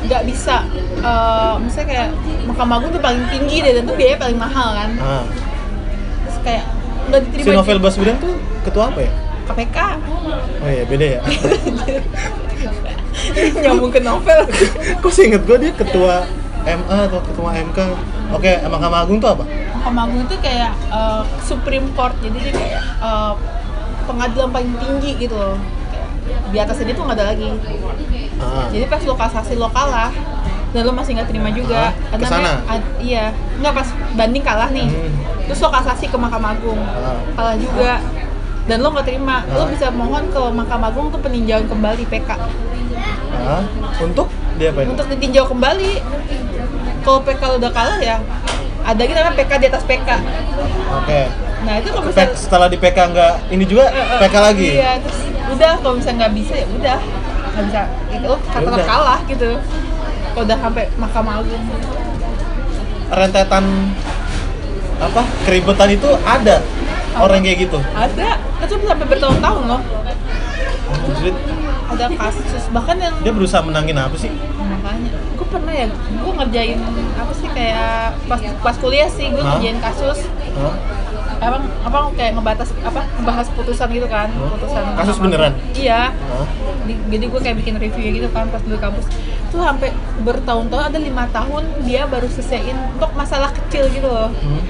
nggak bisa eh, misalnya kayak mahkamah agung tuh paling tinggi deh dan tuh biaya paling mahal kan Ah, terus kayak nggak si diterima Novel di Baswedan tuh ketua apa ya? KPK Oh iya, beda ya. nyambung ke novel Kok sih inget gue dia ketua MA atau ketua MK? Oke, Mahkamah Agung tuh apa? Mahkamah Agung itu kayak eh, Supreme Court jadi dia kayak eh, pengadilan paling tinggi gitu loh di atasnya dia tuh nggak ada lagi Ah. jadi pas lo kasasi lo kalah dan lo masih nggak terima juga. Ah, ad- iya. Nggak pas banding kalah nih. Hmm. terus lo kasasi ke Mahkamah Agung. Ah. kalah juga. Dan lo nggak terima. Lo Ah. bisa mohon ke Mahkamah Agung untuk peninjauan kembali PK Ah, untuk? Dia apa untuk ditinjau kembali. Kalau PK lo udah kalah ya ada gitu namanya PK di atas PK Oke. nah itu kalau misalnya setelah di PK nggak ini juga Eh, eh, PK lagi. Iya, terus udah kalau misalnya nggak bisa ya udah. Nggak bisa itu kata udah. kalah gitu. Udah sampai Mahkamah Agung. Rentetan apa keributan itu ada orang kayak gitu. Ada, itu sampai bertahun-tahun loh. Anjrit, Ada kasus bahkan yang Dia berusaha menangin apa sih? makanya gue pernah ya gue ngerjain apa sih kayak pas pas kuliah sih gue ngerjain kasus Hah? Apa apa kayak ngebatas apa ngebahas putusan gitu kan putusan Kasus beneran? Iya? Di- jadi gue kayak bikin review gitu kan pas dulu kampus tuh sampai bertahun-tahun ada lima tahun dia baru selesaiin untuk masalah kecil gitu loh Hmm?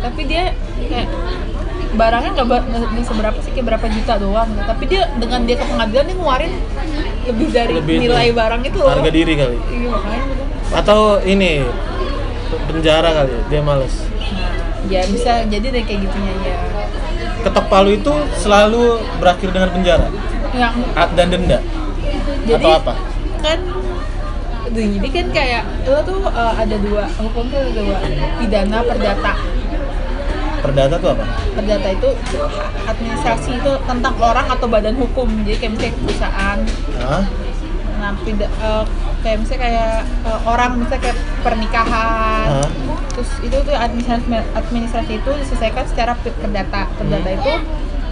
tapi dia kayak barangnya nggak nggak seberapa sih kayak berapa juta doang gitu. tapi dia dengan dia ke pengadilan dia ngeluarin lebih dari Lebih itu. nilai barang itu loh Harga diri kali. iya makanya. Atau ini penjara kali, dia males. Ya bisa jadi deh kayak gitunya ya Ketok palu itu selalu berakhir dengan penjara yang A- dan denda. jadi Atau apa? kan jadi kan kayak lo tuh uh, ada dua hukum tuh ada dua pidana perdata Perdata tuh apa? perdata itu administrasi itu tentang orang atau badan hukum jadi kayak misalnya perusahaan Hah? Nah pida- uh, kayak misalnya kayak uh, orang misalnya kayak pernikahan Hah? terus itu tuh administrasi administrasi itu diselesaikan secara per- perdata perdata Hmm. itu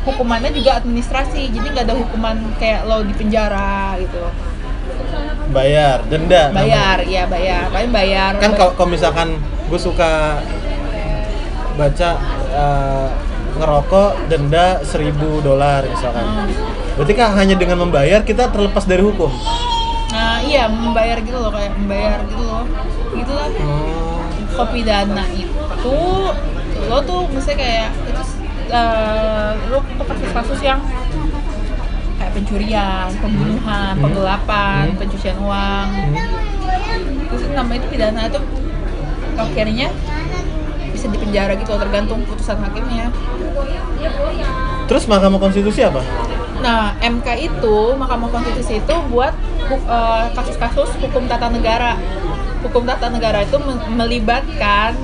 hukumannya juga administrasi jadi nggak ada hukuman kayak lo di penjara gitu Bayar, denda. namanya. bayar ya bayar paling bayar Kan kalau misalkan gue suka baca eh, ngerokok denda 1000 dolar misalkan. Hmm. Berarti kan hanya dengan membayar kita terlepas dari hukum. Iya membayar gitu loh kayak membayar gitu loh gitulah Hmm. kopi dana itu lo tuh misalnya kayak itu eh, lo tuh kasus-kasus yang kayak pencurian, pembunuhan, Hmm. penggelapan, Hmm. pencucian uang Hmm. terus namanya itu pidana itu akhirnya bisa dipenjara gitu tergantung putusan hakimnya Terus Mahkamah Konstitusi apa? Nah MK itu Mahkamah Konstitusi itu buat eh, kasus-kasus hukum tata negara. Hukum tata negara itu me- melibatkan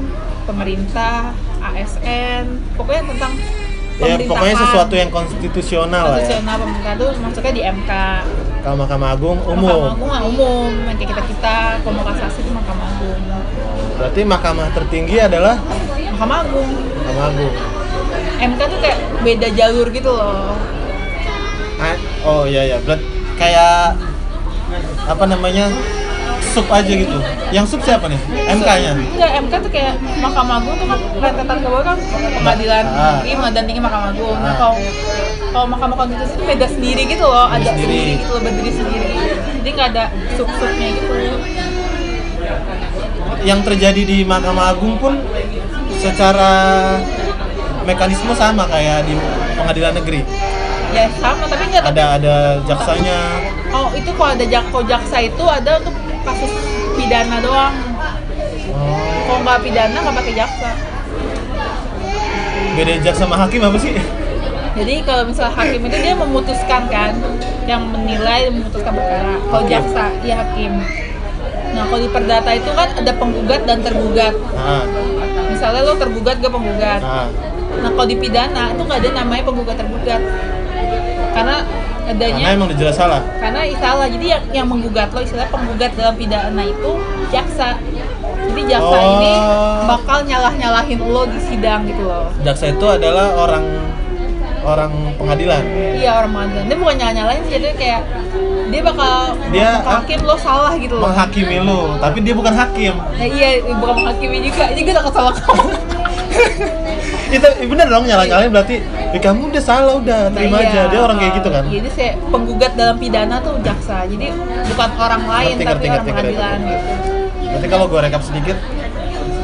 pemerintah ASN pokoknya tentang Ya pokoknya sesuatu yang konstitusional lah ya. konstitusional pemerintah itu maksudnya di MK Kalau Mahkamah Agung Mahkamah umum. Agung mah umum. Yang kayak kita kita kasasi itu Mahkamah Agung. Berarti mahkamah tertinggi adalah? Mahkamah Agung. Mahkamah Agung. MK tuh kayak beda jalur gitu loh Oh iya ya, berarti kayak apa namanya? Sub aja gitu. Yang sub siapa nih? MK-nya. Enggak, MK tuh kayak Mahkamah Agung tuh kan rentetan ke bawah kan pengadilan Ah. negeri, pengadilan tinggi Mahkamah Agung. Nah, Ah. kalau kalau Mahkamah Konstitusi itu beda sendiri gitu loh, ada Sendiri. sendiri gitu loh, berdiri sendiri. Jadi nggak ada sub-subnya gitu. Yang terjadi di Mahkamah Agung pun secara mekanisme sama kayak di pengadilan negeri. Ya sama, tapi nggak tapi Ada ada jaksanya. oh itu kalau ada jakko jaksa itu ada untuk kasus pidana doang. Oh, Kalau nggak pidana nggak pakai jaksa. beda jaksa sama hakim apa sih? Jadi kalau misal hakim itu dia memutuskan kan, yang menilai memutuskan perkara. Kalau jaksa, ya hakim. Nah kalau di perdata itu kan ada penggugat dan tergugat. Nah, Misalnya lo tergugat gak penggugat. nah. Nah kalau di pidana itu nggak ada namanya penggugat tergugat. Karena adanya Karena emang udah jelas salah. karena salah. Jadi yang yang menggugat lo istilah penggugat dalam pidana itu jaksa. Jadi jaksa Oh. ini bakal nyalah-nyalahin lo di sidang gitu loh. Jaksa itu adalah orang orang pengadilan. Iya orang pengadilan. Dia bukan nyalah-nyalahin sih, jadi kayak dia bakal Dia, hakim lo salah gitu loh. Menghakimi lu, tapi dia bukan hakim. Nah, iya bukan menghakimi juga. Jadi gue takut salah kamu. Itu eh, bener dong nyala-nyalain berarti eh, kamu udah salah udah terima Nah, iya. aja. Dia orang kayak gitu kan. Jadi saya penggugat dalam pidana tuh jaksa. Jadi bukan orang lain Ngerti, tapi ngerti, orang ngerti, pengadilan ngerti. gitu. Berarti kalau gue rekap sedikit,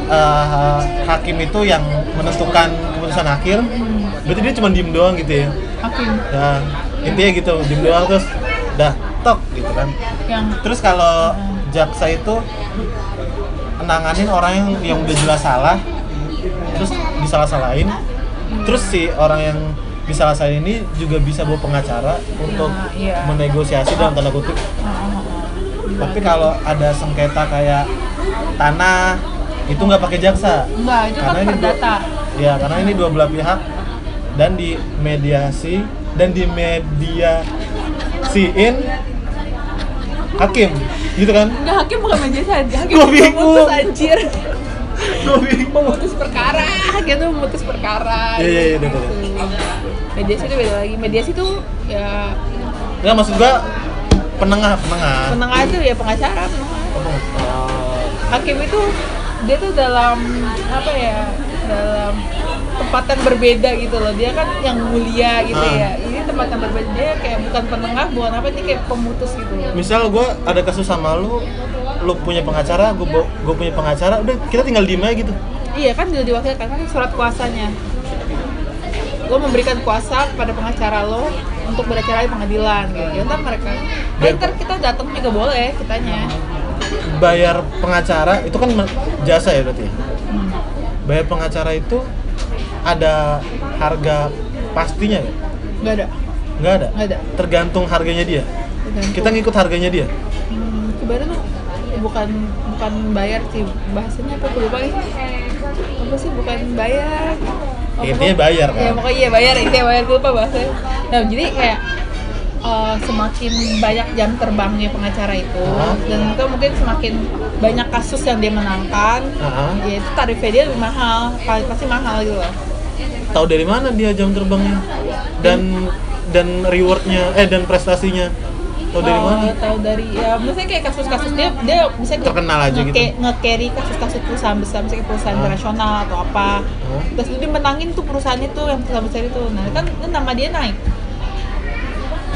eh, hakim itu yang menentukan keputusan akhir. Berarti dia cuma diem doang gitu ya. Hakim Ya intinya gitu diem doang terus dah tok gitu kan. yang Terus kalau jaksa itu nanganin orang yang yang udah jelas salah, terus disalah-salahin, terus si orang yang disalah-salahin ini juga bisa bawa pengacara untuk iya. menegosiasi dalam tanda kutip. Tapi kalau ada sengketa kayak tanah itu nggak pakai jaksa. enggak itu kan Karena ini dua- perdata. Ya karena ini dua belah pihak dan di mediasi dan di mediasiin hakim gitu kan? Enggak hakim bukan majelis hakim, Gua bingung. anjir. Gue bingung. memutus perkara, gitu memutus perkara. Iya, iya, iya, gitu. betul, Mediasi itu beda lagi. Mediasi itu ya Nggak maksud gua penengah penengah. penengah itu ya pengacara, penengah. Oh, hakim itu dia tuh dalam apa ya dalam tempatan berbeda gitu loh dia kan yang mulia gitu Ah. ya ini tempatan berbeda kayak bukan penengah bukan apa ini kayak pemutus gitu Misal gua ada kasus sama lu, lu punya pengacara, gua gue punya pengacara, udah kita tinggal diem aja gitu. iya kan sudah diwakilkan kan surat kuasanya lo memberikan kuasa kepada pengacara lo untuk beracara di pengadilan gitu ya ntar mereka ya, Biar- ntar kita datang juga boleh kitanya Bayar pengacara itu kan jasa ya berarti. hmm. Bayar pengacara itu ada harga pastinya nggak? Nggak ada Nggak ada. nggak ada Tergantung harganya dia. Tergantung. Kita ngikut harganya dia. hmm, sebenarnya tuh bukan bukan bayar sih bahasanya apa gue lupa nih apa sih bukan bayar Oh, Intinya bayar, kan? ya pokoknya iya bayar intinya bayar gue lupa bahasanya nah jadi kayak eh, semakin banyak jam terbangnya pengacara itu Hah? dan itu mungkin semakin banyak kasus yang dia menangkan Hah? ya itu tarifnya dia lebih mahal pa- pasti mahal gitu loh tahu dari mana dia jam terbangnya? Dan dan rewardnya eh dan prestasinya. Tahu dari Oh, mana? tahu dari ya maksudnya kayak kasus-kasus dia dia bisa Terkenal aja gitu. nge- nge-carry kasus-kasus perusahaan besar misalnya perusahaan internasional atau apa. Hah? terus dia menangin tuh perusahaan itu yang perusahaan besar itu. Nah kan nama dia naik.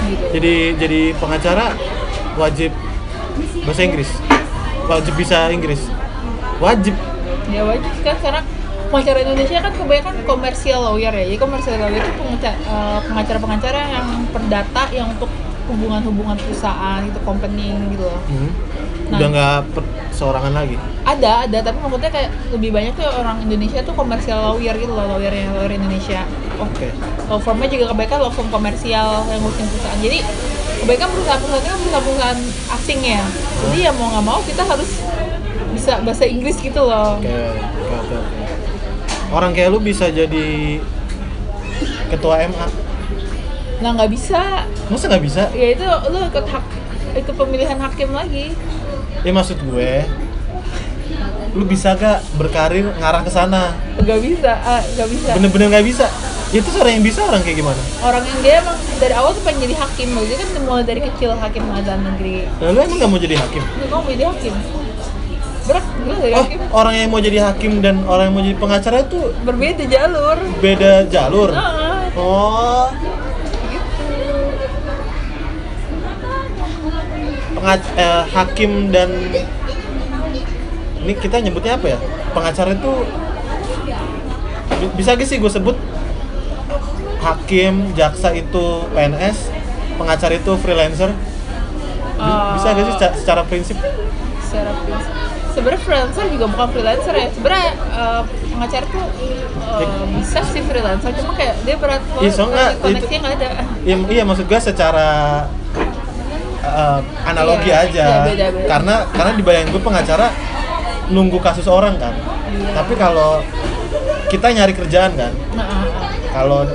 Gitu. Jadi jadi pengacara wajib bahasa Inggris. Wajib bisa Inggris. Wajib. Ya wajib kan karena pengacara Indonesia kan kebanyakan komersial lawyer ya. Jadi komersial lawyer itu eh, pengacara-pengacara yang perdata yang untuk hubungan-hubungan perusahaan gitu company gitu loh. Hmm. Nah. udah nggak seorangan lagi? Ada ada. Tapi maksudnya kayak lebih banyak tuh orang Indonesia tuh komersial lawyer gitu loh lawyernya lawyer Indonesia. Oke. Law firmnya juga kebanyakan law firm komersial yang ngurusin perusahaan. Jadi kebanyakan perusahaan-perusahaan kan perusahaan-perusahaan asing ya. Jadi ya mau nggak mau kita harus bisa bahasa Inggris gitu loh. Oke oke oke oke. Orang kayak lu bisa jadi ketua MA nah nggak bisa. Masa nggak bisa? Ya itu lu ikut hak ikut pemilihan hakim lagi. Ya maksud gue lu bisa gak berkarir ngarah ke sana? Nggak bisa ah, nggak bisa. Bener-bener nggak bisa. Itu orang yang bisa orang kayak gimana? Orang yang dia emang dari awal tuh pengen jadi hakim dia kan mulai dari kecil hakim pengadilan negeri. Nah, lu emang nggak mau jadi hakim? Lu mau jadi hakim? Berat, berat jadi oh hakim orang yang mau jadi hakim dan orang yang mau jadi pengacara itu Berbeda jalur. beda jalur? Oh. Pengac- eh, hakim dan ini kita nyebutnya apa ya? Pengacara itu bi- bisa gak sih gue sebut hakim jaksa itu PNS pengacara itu freelancer? Bi- bisa gak sih seca- secara prinsip? Secara prinsip. Sebenarnya freelancer juga bukan freelancer ya. Sebenarnya eh, pengacara tuh eh, bisa sih freelancer, cuma kayak dia berat Iya, soalnya koneksinya nggak ada. Iya, iya maksud gue secara uh, analogi Iya, aja. iya, beda, beda. Karena karena di bayang gue pengacara nunggu kasus orang kan. Iya. Tapi kalau kita nyari kerjaan kan, Nah, ah, ah. kalau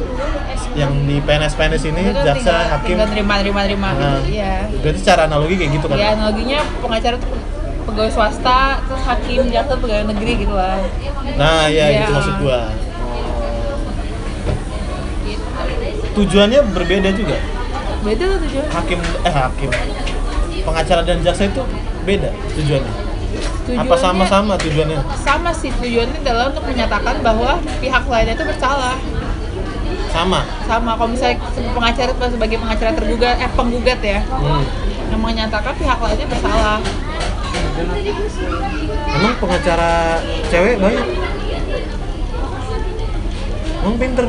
yang di PNS PNS ini Itu kan jaksa tinggal- hakim, tinggal terima terima terima nah, gitu. Iya. berarti secara analogi kayak gitu kan? Ya analoginya pengacara tuh pegawai swasta, terus hakim, jaksa pegawai negeri gitu lah. Nah, iya Iya. itu maksud gua. Tujuannya berbeda juga. Beda tuh tujuan. Hakim eh hakim. Pengacara dan jaksa itu beda tujuannya. Apa Tujuannya- sama-sama tujuannya? sama sih tujuannya adalah untuk menyatakan bahwa pihak lainnya itu bersalah Sama. sama kalau misalnya pengacara itu sebagai pengacara tergugat eh penggugat ya Hmm. yang menyatakan pihak lainnya bersalah Emang pengacara cewek banyak? Emang pinter?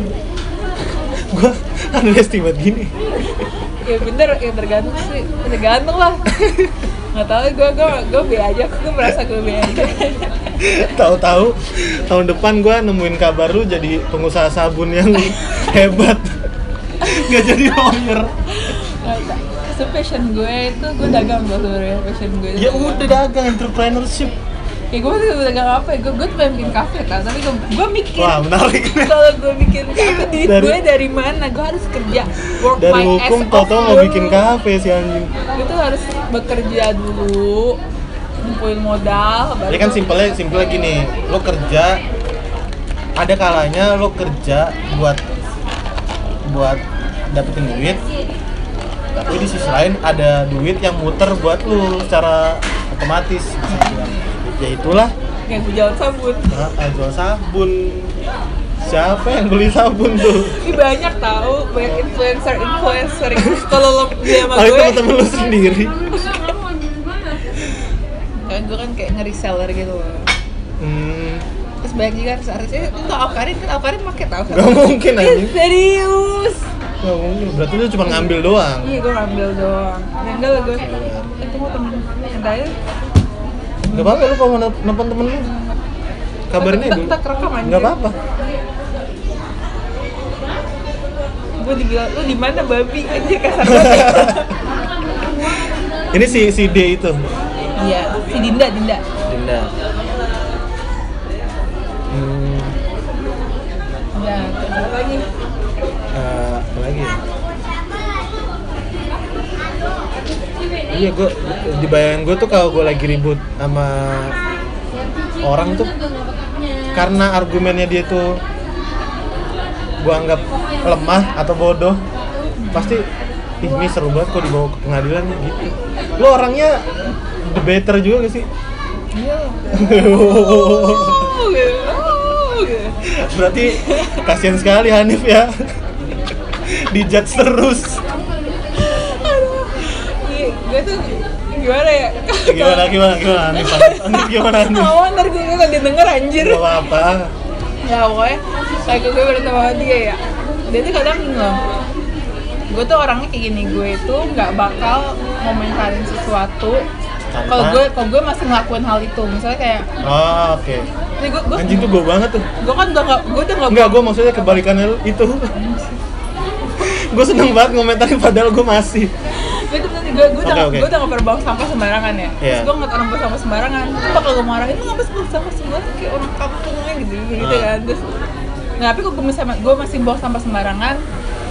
Gua underestimate gini. Ya bener ya tergantung sih. Tergantung lah. Nggak tahu gue gue gue be aja. Gue merasa gue be aja. Tahu-tahu tahun depan gua nemuin kabar lu jadi pengusaha sabun yang hebat. Gak jadi lawyer Itu passion gue itu gue dagang gue sebenarnya passion gue itu Ya dagang. udah dagang entrepreneurship. Ya gue tuh dagang apa ya gue gue tuh pengen bikin kafe kan tapi gue gue mikir Wah menarik. kalau gue bikin kafe duit Dari- gue dari mana? Gue harus kerja work Dari my hukum off mau bikin kafe si anjing. Gue tuh harus bekerja dulu ngumpulin modal baru Jadi kan tuh- simpelnya simpelnya gini, lo kerja ada kalanya lo kerja buat buat dapetin duit tapi di sisi lain ada duit yang muter buat lo secara otomatis. Misalnya. ya itulah. Kayak gue jualan sabun. Nah, ah, jual sabun. Siapa yang beli sabun tuh? Ini banyak tahu banyak influencer influencer. Kalau lo dia sama paling gue temen-temen lo sendiri. Kan gue kan kayak nge-reseller gitu. Loh hmm, terus banyak juga artis-artisnya itu Alkarin kan Alkarin pakai tau. Gak mungkin, anjing. serius nggak mungkin berarti lo cuma ngambil doang? Iya gue ngambil doang. Ya enggak lah gue itu mau temen entah ya. Gak apa-apa lu kalau nelfon temen lu. Kabarin aja dulu. Tak- tak rekam aja. Gak apa-apa. Gue dibilang lu di mana babi? Aja kasar banget. Ini si, si D itu? Iya, si Dinda, Dinda. Dinda iya gue di bayangan gue tuh kalau gue lagi ribut sama orang tuh karena argumennya dia tuh gue anggap lemah atau bodoh pasti ih ini seru banget kok dibawa ke pengadilan nih," gitu. Lo orangnya debater juga gak sih? Iya. Berarti kasihan sekali Hanif ya. Dijudge terus Tuh gimana ya? gimana gimana gimana Hanif Hanif gimana Hanif Mau ntar gue nggak denger anjir. Gak apa-apa Ya pokoknya kayak gue berantem sama dia ya. Dia tuh kadang gini loh. Gue tuh orangnya kayak gini, gue itu nggak bakal ngomentarin sesuatu kalau gue kalau gue masih ngelakuin hal itu misalnya kayak oh, oke nih gue gue anjing tuh gue banget tuh gue kan udah nggak gue udah nggak Enggak, gue maksudnya kebalikannya itu Gue seneng banget ngomentarin padahal gue masih. Gue tuh nanti gue gue udah gue udah nggak pernah sampah sembarangan ya. Iya. terus gue ngeliat orang buang sampah sembarangan. Itu bakal gue marahin lu sih buang sampah sembarangan? Kayak orang kampung aja gitu gitu Ah. kan. Terus nah tapi gue misalnya gue masih buang sampah sembarangan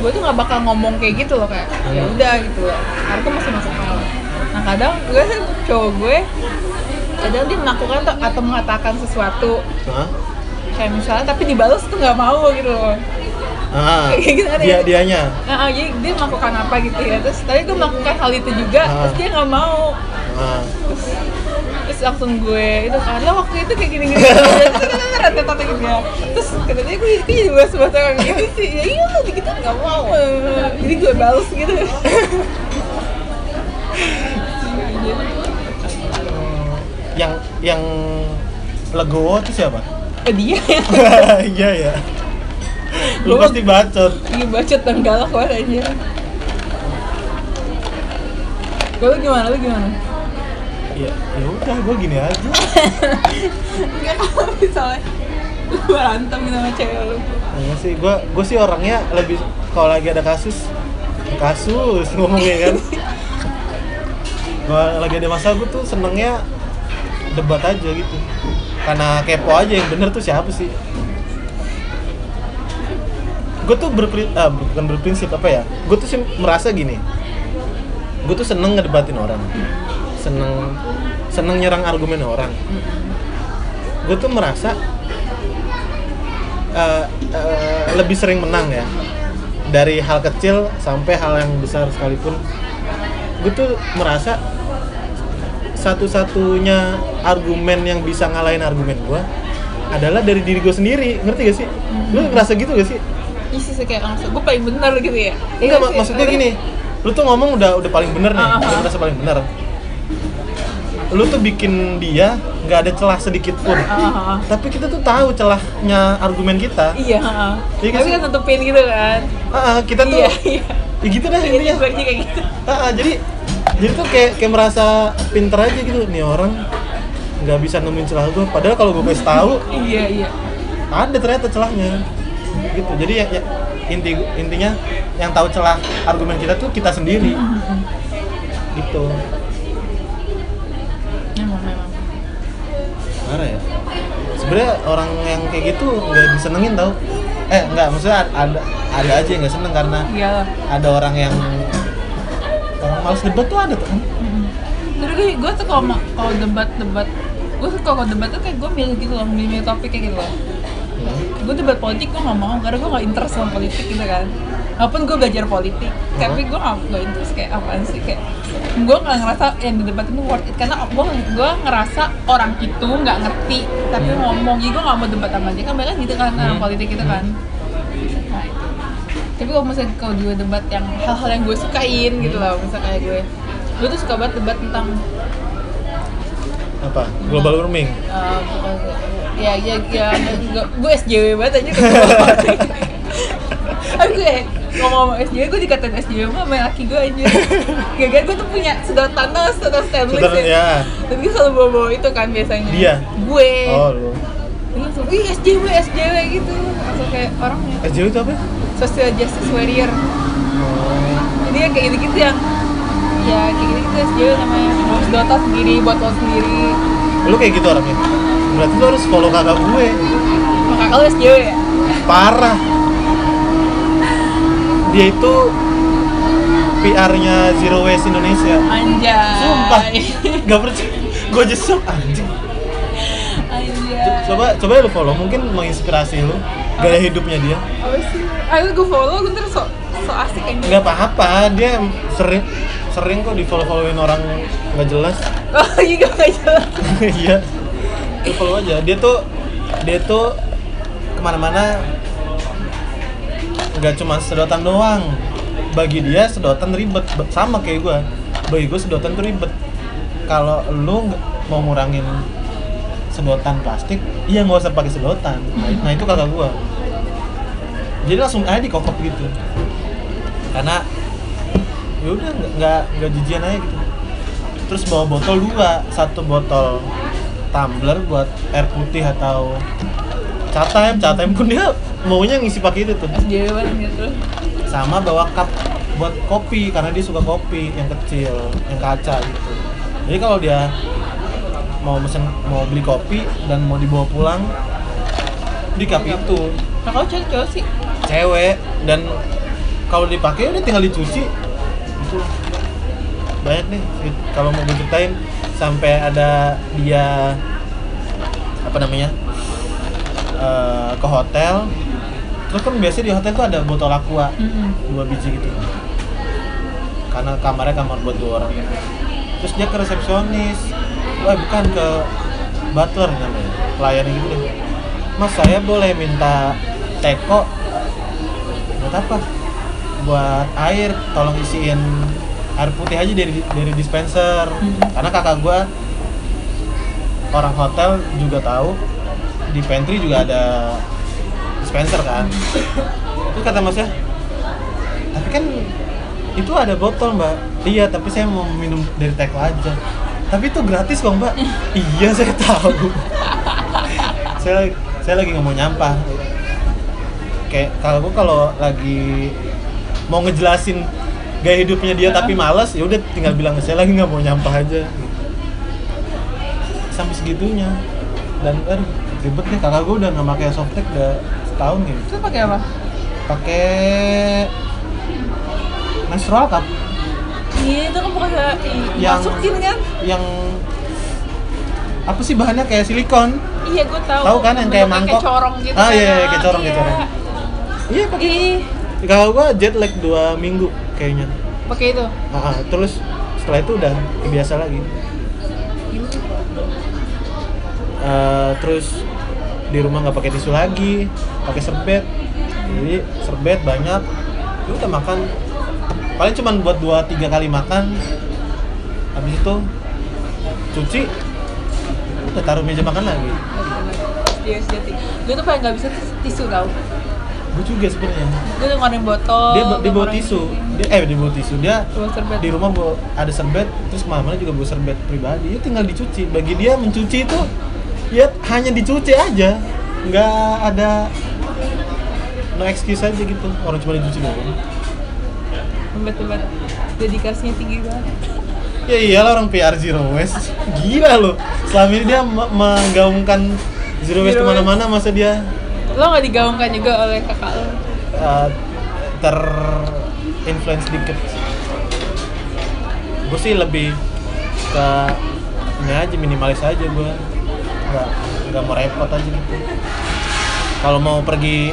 gue tuh nggak bakal ngomong kayak gitu loh kayak ya Hmm. udah gitu karena itu masih masuk akal. Nah kadang gue sih cowok gue kadang dia melakukan atau, mengatakan sesuatu. Hah? kayak misalnya tapi dibalas tuh nggak mau gitu loh Ah, Kayak gitu kan dia ya? dianya Nah, jadi dia melakukan apa gitu ya. Terus tadi gue melakukan hal itu juga Ah. terus dia nggak mau. Ah. terus, terus langsung gue itu kan. Lo waktu itu kayak gini gini rata-rata gitu ya terus kata dia gue, gue jadi bahas bahasa kayak gitu sih. Ya iya lo gitu nggak mau. Jadi gue balas gitu. Yang yang legowo itu siapa? oh dia. Iya ya Lu pasti bacot Iya bacot dan galak banget aja Kalau gimana, lu gimana? Ya, ya udah gue gini aja Enggak kalau misalnya lu berantem sama cewek lu Enggak sih, gue gue sih orangnya lebih kalau lagi ada kasus kasus ngomongnya kan. Gue lagi ada masalah gue tuh senengnya debat aja gitu. Karena kepo aja yang bener tuh siapa sih. Gue tuh berpri ah, bukan berprinsip apa ya? Gue tuh sih merasa gini. Gue tuh seneng ngedebatin orang. Seneng seneng nyerang argumen orang. Gue tuh merasa eh, eh, lebih sering menang ya dari hal kecil sampai hal yang besar sekalipun gue tuh merasa satu-satunya argumen yang bisa ngalahin argumen gue adalah dari diri gue sendiri ngerti gak sih lu ngerasa gitu gak sih Iya sih kayak langsung, gue paling benar gitu ya. Enggak, mak- maksudnya gini lu tuh ngomong udah udah paling bener nih Ah, ah, udah ah. merasa paling bener. Lu tuh bikin dia nggak ada celah sedikit pun. Ah, ah, ah. tapi kita tuh tahu celahnya argumen kita. Iya, ah. Iya kan tapi kan tutupin gitu kan. Ah, ah, kita tuh Iya, iya. Ya gitu dah Iya, intinya. sebaiknya kayak gitu. Ah, ah, jadi jadi tuh kayak kayak merasa pinter aja gitu. Nih orang nggak bisa nemuin celah gue padahal kalau gue kasih tahu Iya, iya. ada ternyata celahnya gitu. Jadi ya, ya inti intinya yang tahu celah argumen kita tuh kita sendiri. Gitu. Memang, memang. Marah ya. Sebenarnya orang yang kayak gitu nggak disenengin tau. Eh nggak maksudnya ada ada aja yang nggak seneng karena Iya. lah ada orang yang orang males debat tuh ada tuh. Terus gue, gue tuh kalau kalau debat-debat Gue tuh kalau debat tuh kayak gue milih gitu loh, milih topik kayak gitu loh Gue debat politik gue gak mau, karena gue gak interest sama politik gitu kan. Walaupun gue belajar politik, tapi gue gak, interest kayak apaan sih Kayak gue gak ngerasa yang di debat itu worth it. Karena gue, gue ngerasa orang itu gak ngerti, tapi ngomong Jadi gue gak mau debat sama dia, kan mereka gitu kan, Hmm. politik gitu kan. Nah itu. Tapi kalau misalnya kalau gue debat yang hal-hal yang gue sukain gitu loh misalnya kayak gue. Gue tuh suka banget debat tentang apa? Global warming? Uh, ya ya ya gue, SJW banget aja tapi gue ngomong sama SJW gue dikatain SJW mah sama laki gue aja. Gara gue tuh punya sedotan tandas sedotan stainless Saudara, ya. Tapi gue selalu bawa bawa itu kan biasanya. Dia? gue. Oh lu. Langsung ih SJW SJW gitu. Langsung kayak orang SJW itu apa? Social justice warrior. Oh. jadi kayak gitu-gitu yang ya kayak gitu-gitu SJW namanya sedotan sendiri botol sendiri. Lu kayak gitu orangnya? Berarti lu harus follow kakak gue. Kakak lu SJW ya? Parah. Dia itu PR-nya Zero Waste Indonesia. Anjay. Sumpah. Gak percaya. Gue aja shock anjing. Anjay. Coba coba lu follow. Mungkin menginspirasi lu gaya hidupnya dia. Apa sih? Ayo gue follow gue ntar so so asik aja nggak apa-apa. Dia sering sering kok di follow followin orang nggak jelas. Oh iya gak jelas. Iya. Lu follow aja. Dia tuh dia tuh ke mana-mana nggak cuma sedotan doang. Bagi dia sedotan ribet. Sama kayak gua. Bagi gue sedotan tuh ribet. Kalau lu nggak mau ngurangin sedotan plastik iya nggak usah pakai sedotan. Nah, nah itu kakak gua. Jadi langsung aja dikokop gitu. Karena ya udah nggak nggak jijian aja gitu. Terus bawa botol dua. Satu botol tumbler buat air putih atau catem catem pun dia maunya ngisi pakai itu tuh. SJW gitu sama bawa cup buat kopi karena dia suka kopi yang kecil yang kaca gitu. Jadi kalau dia mau mesen mau beli kopi dan mau dibawa pulang di cup itu. Nah kalau cewek cowok sih. Cewek. Dan kalau dipakai udah tinggal dicuci banyak nih kalau mau gue ceritain sampai ada dia apa namanya eh, ke hotel. Terus kan biasanya di hotel tuh ada botol aqua dua biji gitu. Karena kamarnya kamar buat dua orang. Terus dia ke resepsionis. Wah bukan ke butler namanya. Pelayannya gitu deh. Mas saya boleh minta teko? Buat apa buat air tolong isiin air putih aja dari dari dispenser. Hmm. karena kakak gua orang hotel juga tahu di pantry juga ada dispenser kan. Terus kata masnya tapi kan itu ada botol mbak. Iya tapi saya mau minum dari teko aja. Tapi itu gratis kok mbak. Iya saya tahu. Saya saya lagi nggak mau nyampah. Kayak kalau gua kalau lagi mau ngejelasin gaya hidupnya dia tapi malas ya udah tinggal bilang saya lagi nggak mau nyampah aja sampai segitunya dan aduh ribet deh kakak gue udah nggak pakai softtek udah setahun gitu Terus pakai apa? pakai menstrual cup Iya itu kan bukan Yang- masukin kan? yang apa sih bahannya kayak silikon Iya gue tahu. Tahu kan yang kayak mangkok? corong gitu. Ah, iya, kan. iya, kayak corong, kayak Iya. corong. iya pakai Ih, kakak gue jet lag dua minggu kayaknya. Pakai itu. Ah, terus setelah itu udah biasa lagi. Eh, terus di rumah nggak pakai tisu lagi pakai serbet. Jadi serbet banyak. Lu udah makan. Paling cuman buat dua tiga kali makan. Habis itu cuci udah taruh meja makan lagi. Iya sejati. Gue tuh paling nggak bisa tis- tisu tau. Gue juga sebenarnya. Gue tuh ngeluarin botol. dia dia bawa tisu. Dia eh dia bawa tisu. Dia di rumah bawa ada serbet terus ke mana-mana juga bawa serbet pribadi. Ya tinggal dicuci. Bagi dia mencuci itu ya hanya dicuci aja. Nggak ada no excuse aja gitu. Orang cuma dicuci doang. Hebat. Dedikasinya tinggi banget. ya iyalah orang PR Zero Waste. Gila loh. Selama ini dia me- menggaungkan Zero Waste ke mana-mana masa dia Lo nggak digaungkan juga oleh kakak lo? uh, ter influence dikit gue sih lebih ke ini aja minimalis aja gue nggak nggak mau repot aja gitu kalau mau pergi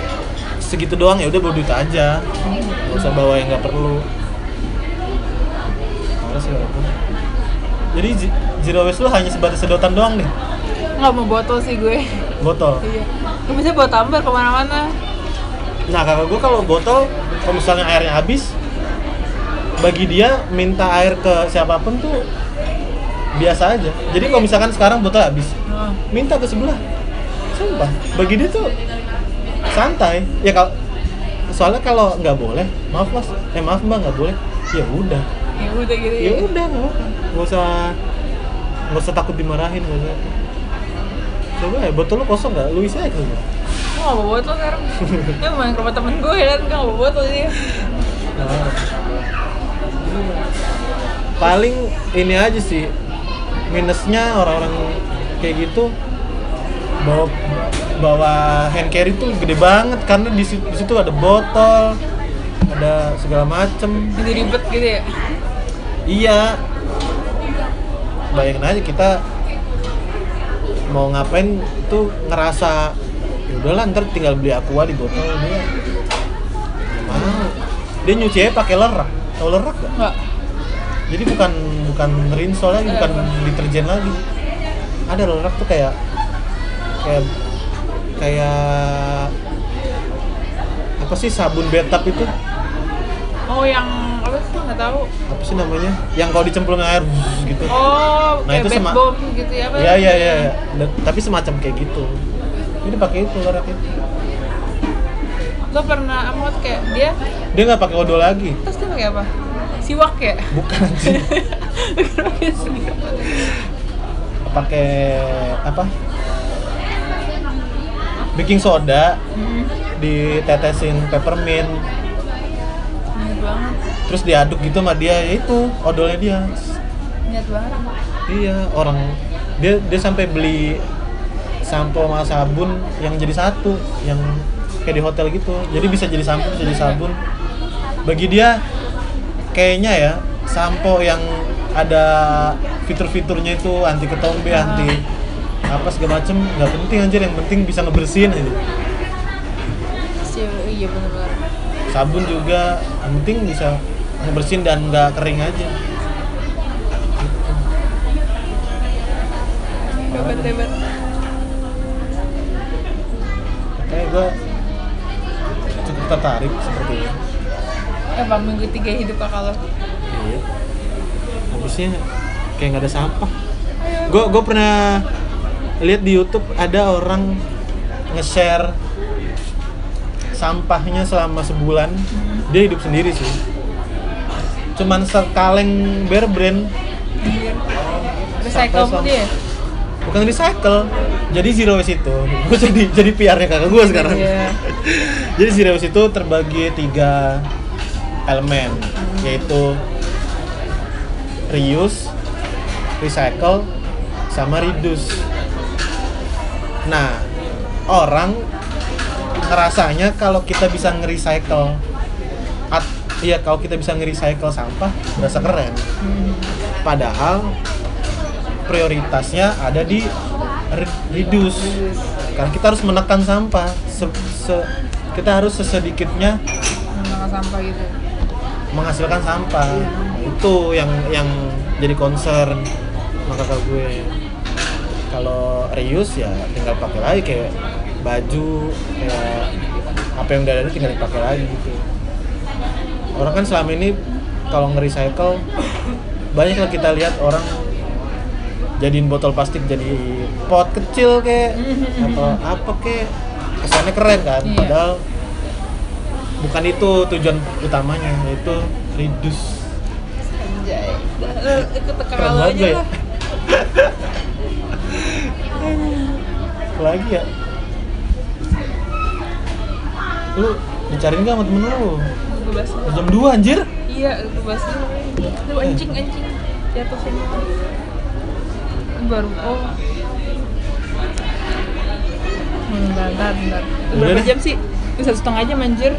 segitu doang ya udah bawa duit aja nggak usah bawa yang nggak perlu Males sih walaupun. jadi zero waste lu hanya sebatas sedotan doang nih Nggak mau botol sih gue. botol Iya. Gue bisa bawa tumbler ke mana-mana. Nah kakak gue kalau botol, kalau misalnya airnya habis, bagi dia minta air ke siapa pun tuh biasa aja. Jadi kalau misalkan sekarang botol habis, Oh. minta ke sebelah. Sumpah, bagi dia tuh santai. Ya kalau soalnya kalau nggak boleh, maaf mas, eh maaf mbak nggak boleh, ya udah, Ya udah gitu ya udah nggak apa, nggak usah nggak usah takut dimarahin, nggak usah. Coba ya, botol lu kosong nggak? Lu isi aja rumah. Gue gak bawa botol sekarang Dia main ke rumah temen gue ya kan, gue gak bawa botol dia Nah. paling ini aja sih minusnya orang-orang kayak gitu bawa bawa hand carry tuh gede banget karena di situ, di situ ada botol ada segala macem Jadi ribet gitu ya. iya bayangin aja kita mau ngapain tuh ngerasa ya udahlah ntar tinggal beli aqua di botol dia nggak mau. Dia nyuci aja pakai lerak. Tau lerak gak? Enggak. jadi bukan bukan rinso lagi bukan deterjen lagi. Ada lerak tuh kayak kayak kayak apa sih sabun betap itu? Oh yang nggak tahu. apa sih namanya yang kalau dicemplung air gitu Oh, Nah, itu sama- bomb gitu ya apa? Iya iya. iya. Dan- Tapi semacam kayak gitu. Ini pakai itu lerak itu. Lo pernah amot kayak dia Dia nggak pakai odol lagi. terus dia pakai apa? Siwak ya? Bukan sih. Pakai apa? Baking soda Hmm, ditetesin peppermint banget. terus diaduk gitu sama dia ya itu odolnya dia Niat banget. iya orang dia dia sampai beli sampo sama sabun yang jadi satu yang kayak di hotel gitu jadi bisa jadi sampo bisa jadi sabun bagi dia kayaknya ya sampo yang ada fitur-fiturnya itu anti ketombe anti apa segala macem nggak penting anjir yang penting bisa ngebersihin aja Si- Iya benar-benar. Sabun juga yang penting bisa ngebersihin dan nggak kering aja Hebat hebat. kayak gue cukup tertarik seperti ini Emang minggu tiga hidup lo. Iya. Habisnya kayak nggak ada sampah. Gue gue pernah lihat di YouTube ada orang nge-share sampahnya selama sebulan. Dia hidup sendiri sih. Cuman sekaleng bear brand. Recycle pun dia. bukan recycle. Jadi zero waste itu. Gue jadi jadi PR-nya kakak gue sekarang. Iya. Jadi zero waste itu terbagi tiga elemen, yaitu reuse, recycle, sama reduce. Nah, orang ngerasanya kalau kita bisa nge-recycle at, iya kalau kita bisa nge-recycle sampah berasa keren. Padahal prioritasnya ada di re- reduce. Kan kita harus menekan sampah. Se- se- kita harus sesedikitnya sampah gitu. menghasilkan sampah itu yang yang jadi concern maka gue kalau reuse ya tinggal pakai lagi kayak baju kayak apa yang udah ada tinggal dipakai lagi gitu orang kan selama ini kalau nge-recycle banyak lah kita lihat orang jadiin botol plastik jadi pot kecil kayak atau apa kayak kesannya keren kan Iya. padahal bukan itu tujuan utamanya yaitu reduce Anjay. Keren banget ya. lah. lagi ya lu dicariin gak sama temen lu Gue jam 2 anjir Iya, gue dulu. Lu anjing anjing jatuh semua. Baru oh. Hmm, bentar, bentar, bentar. Udah Berapa jam sih? Satu setengah jam anjir.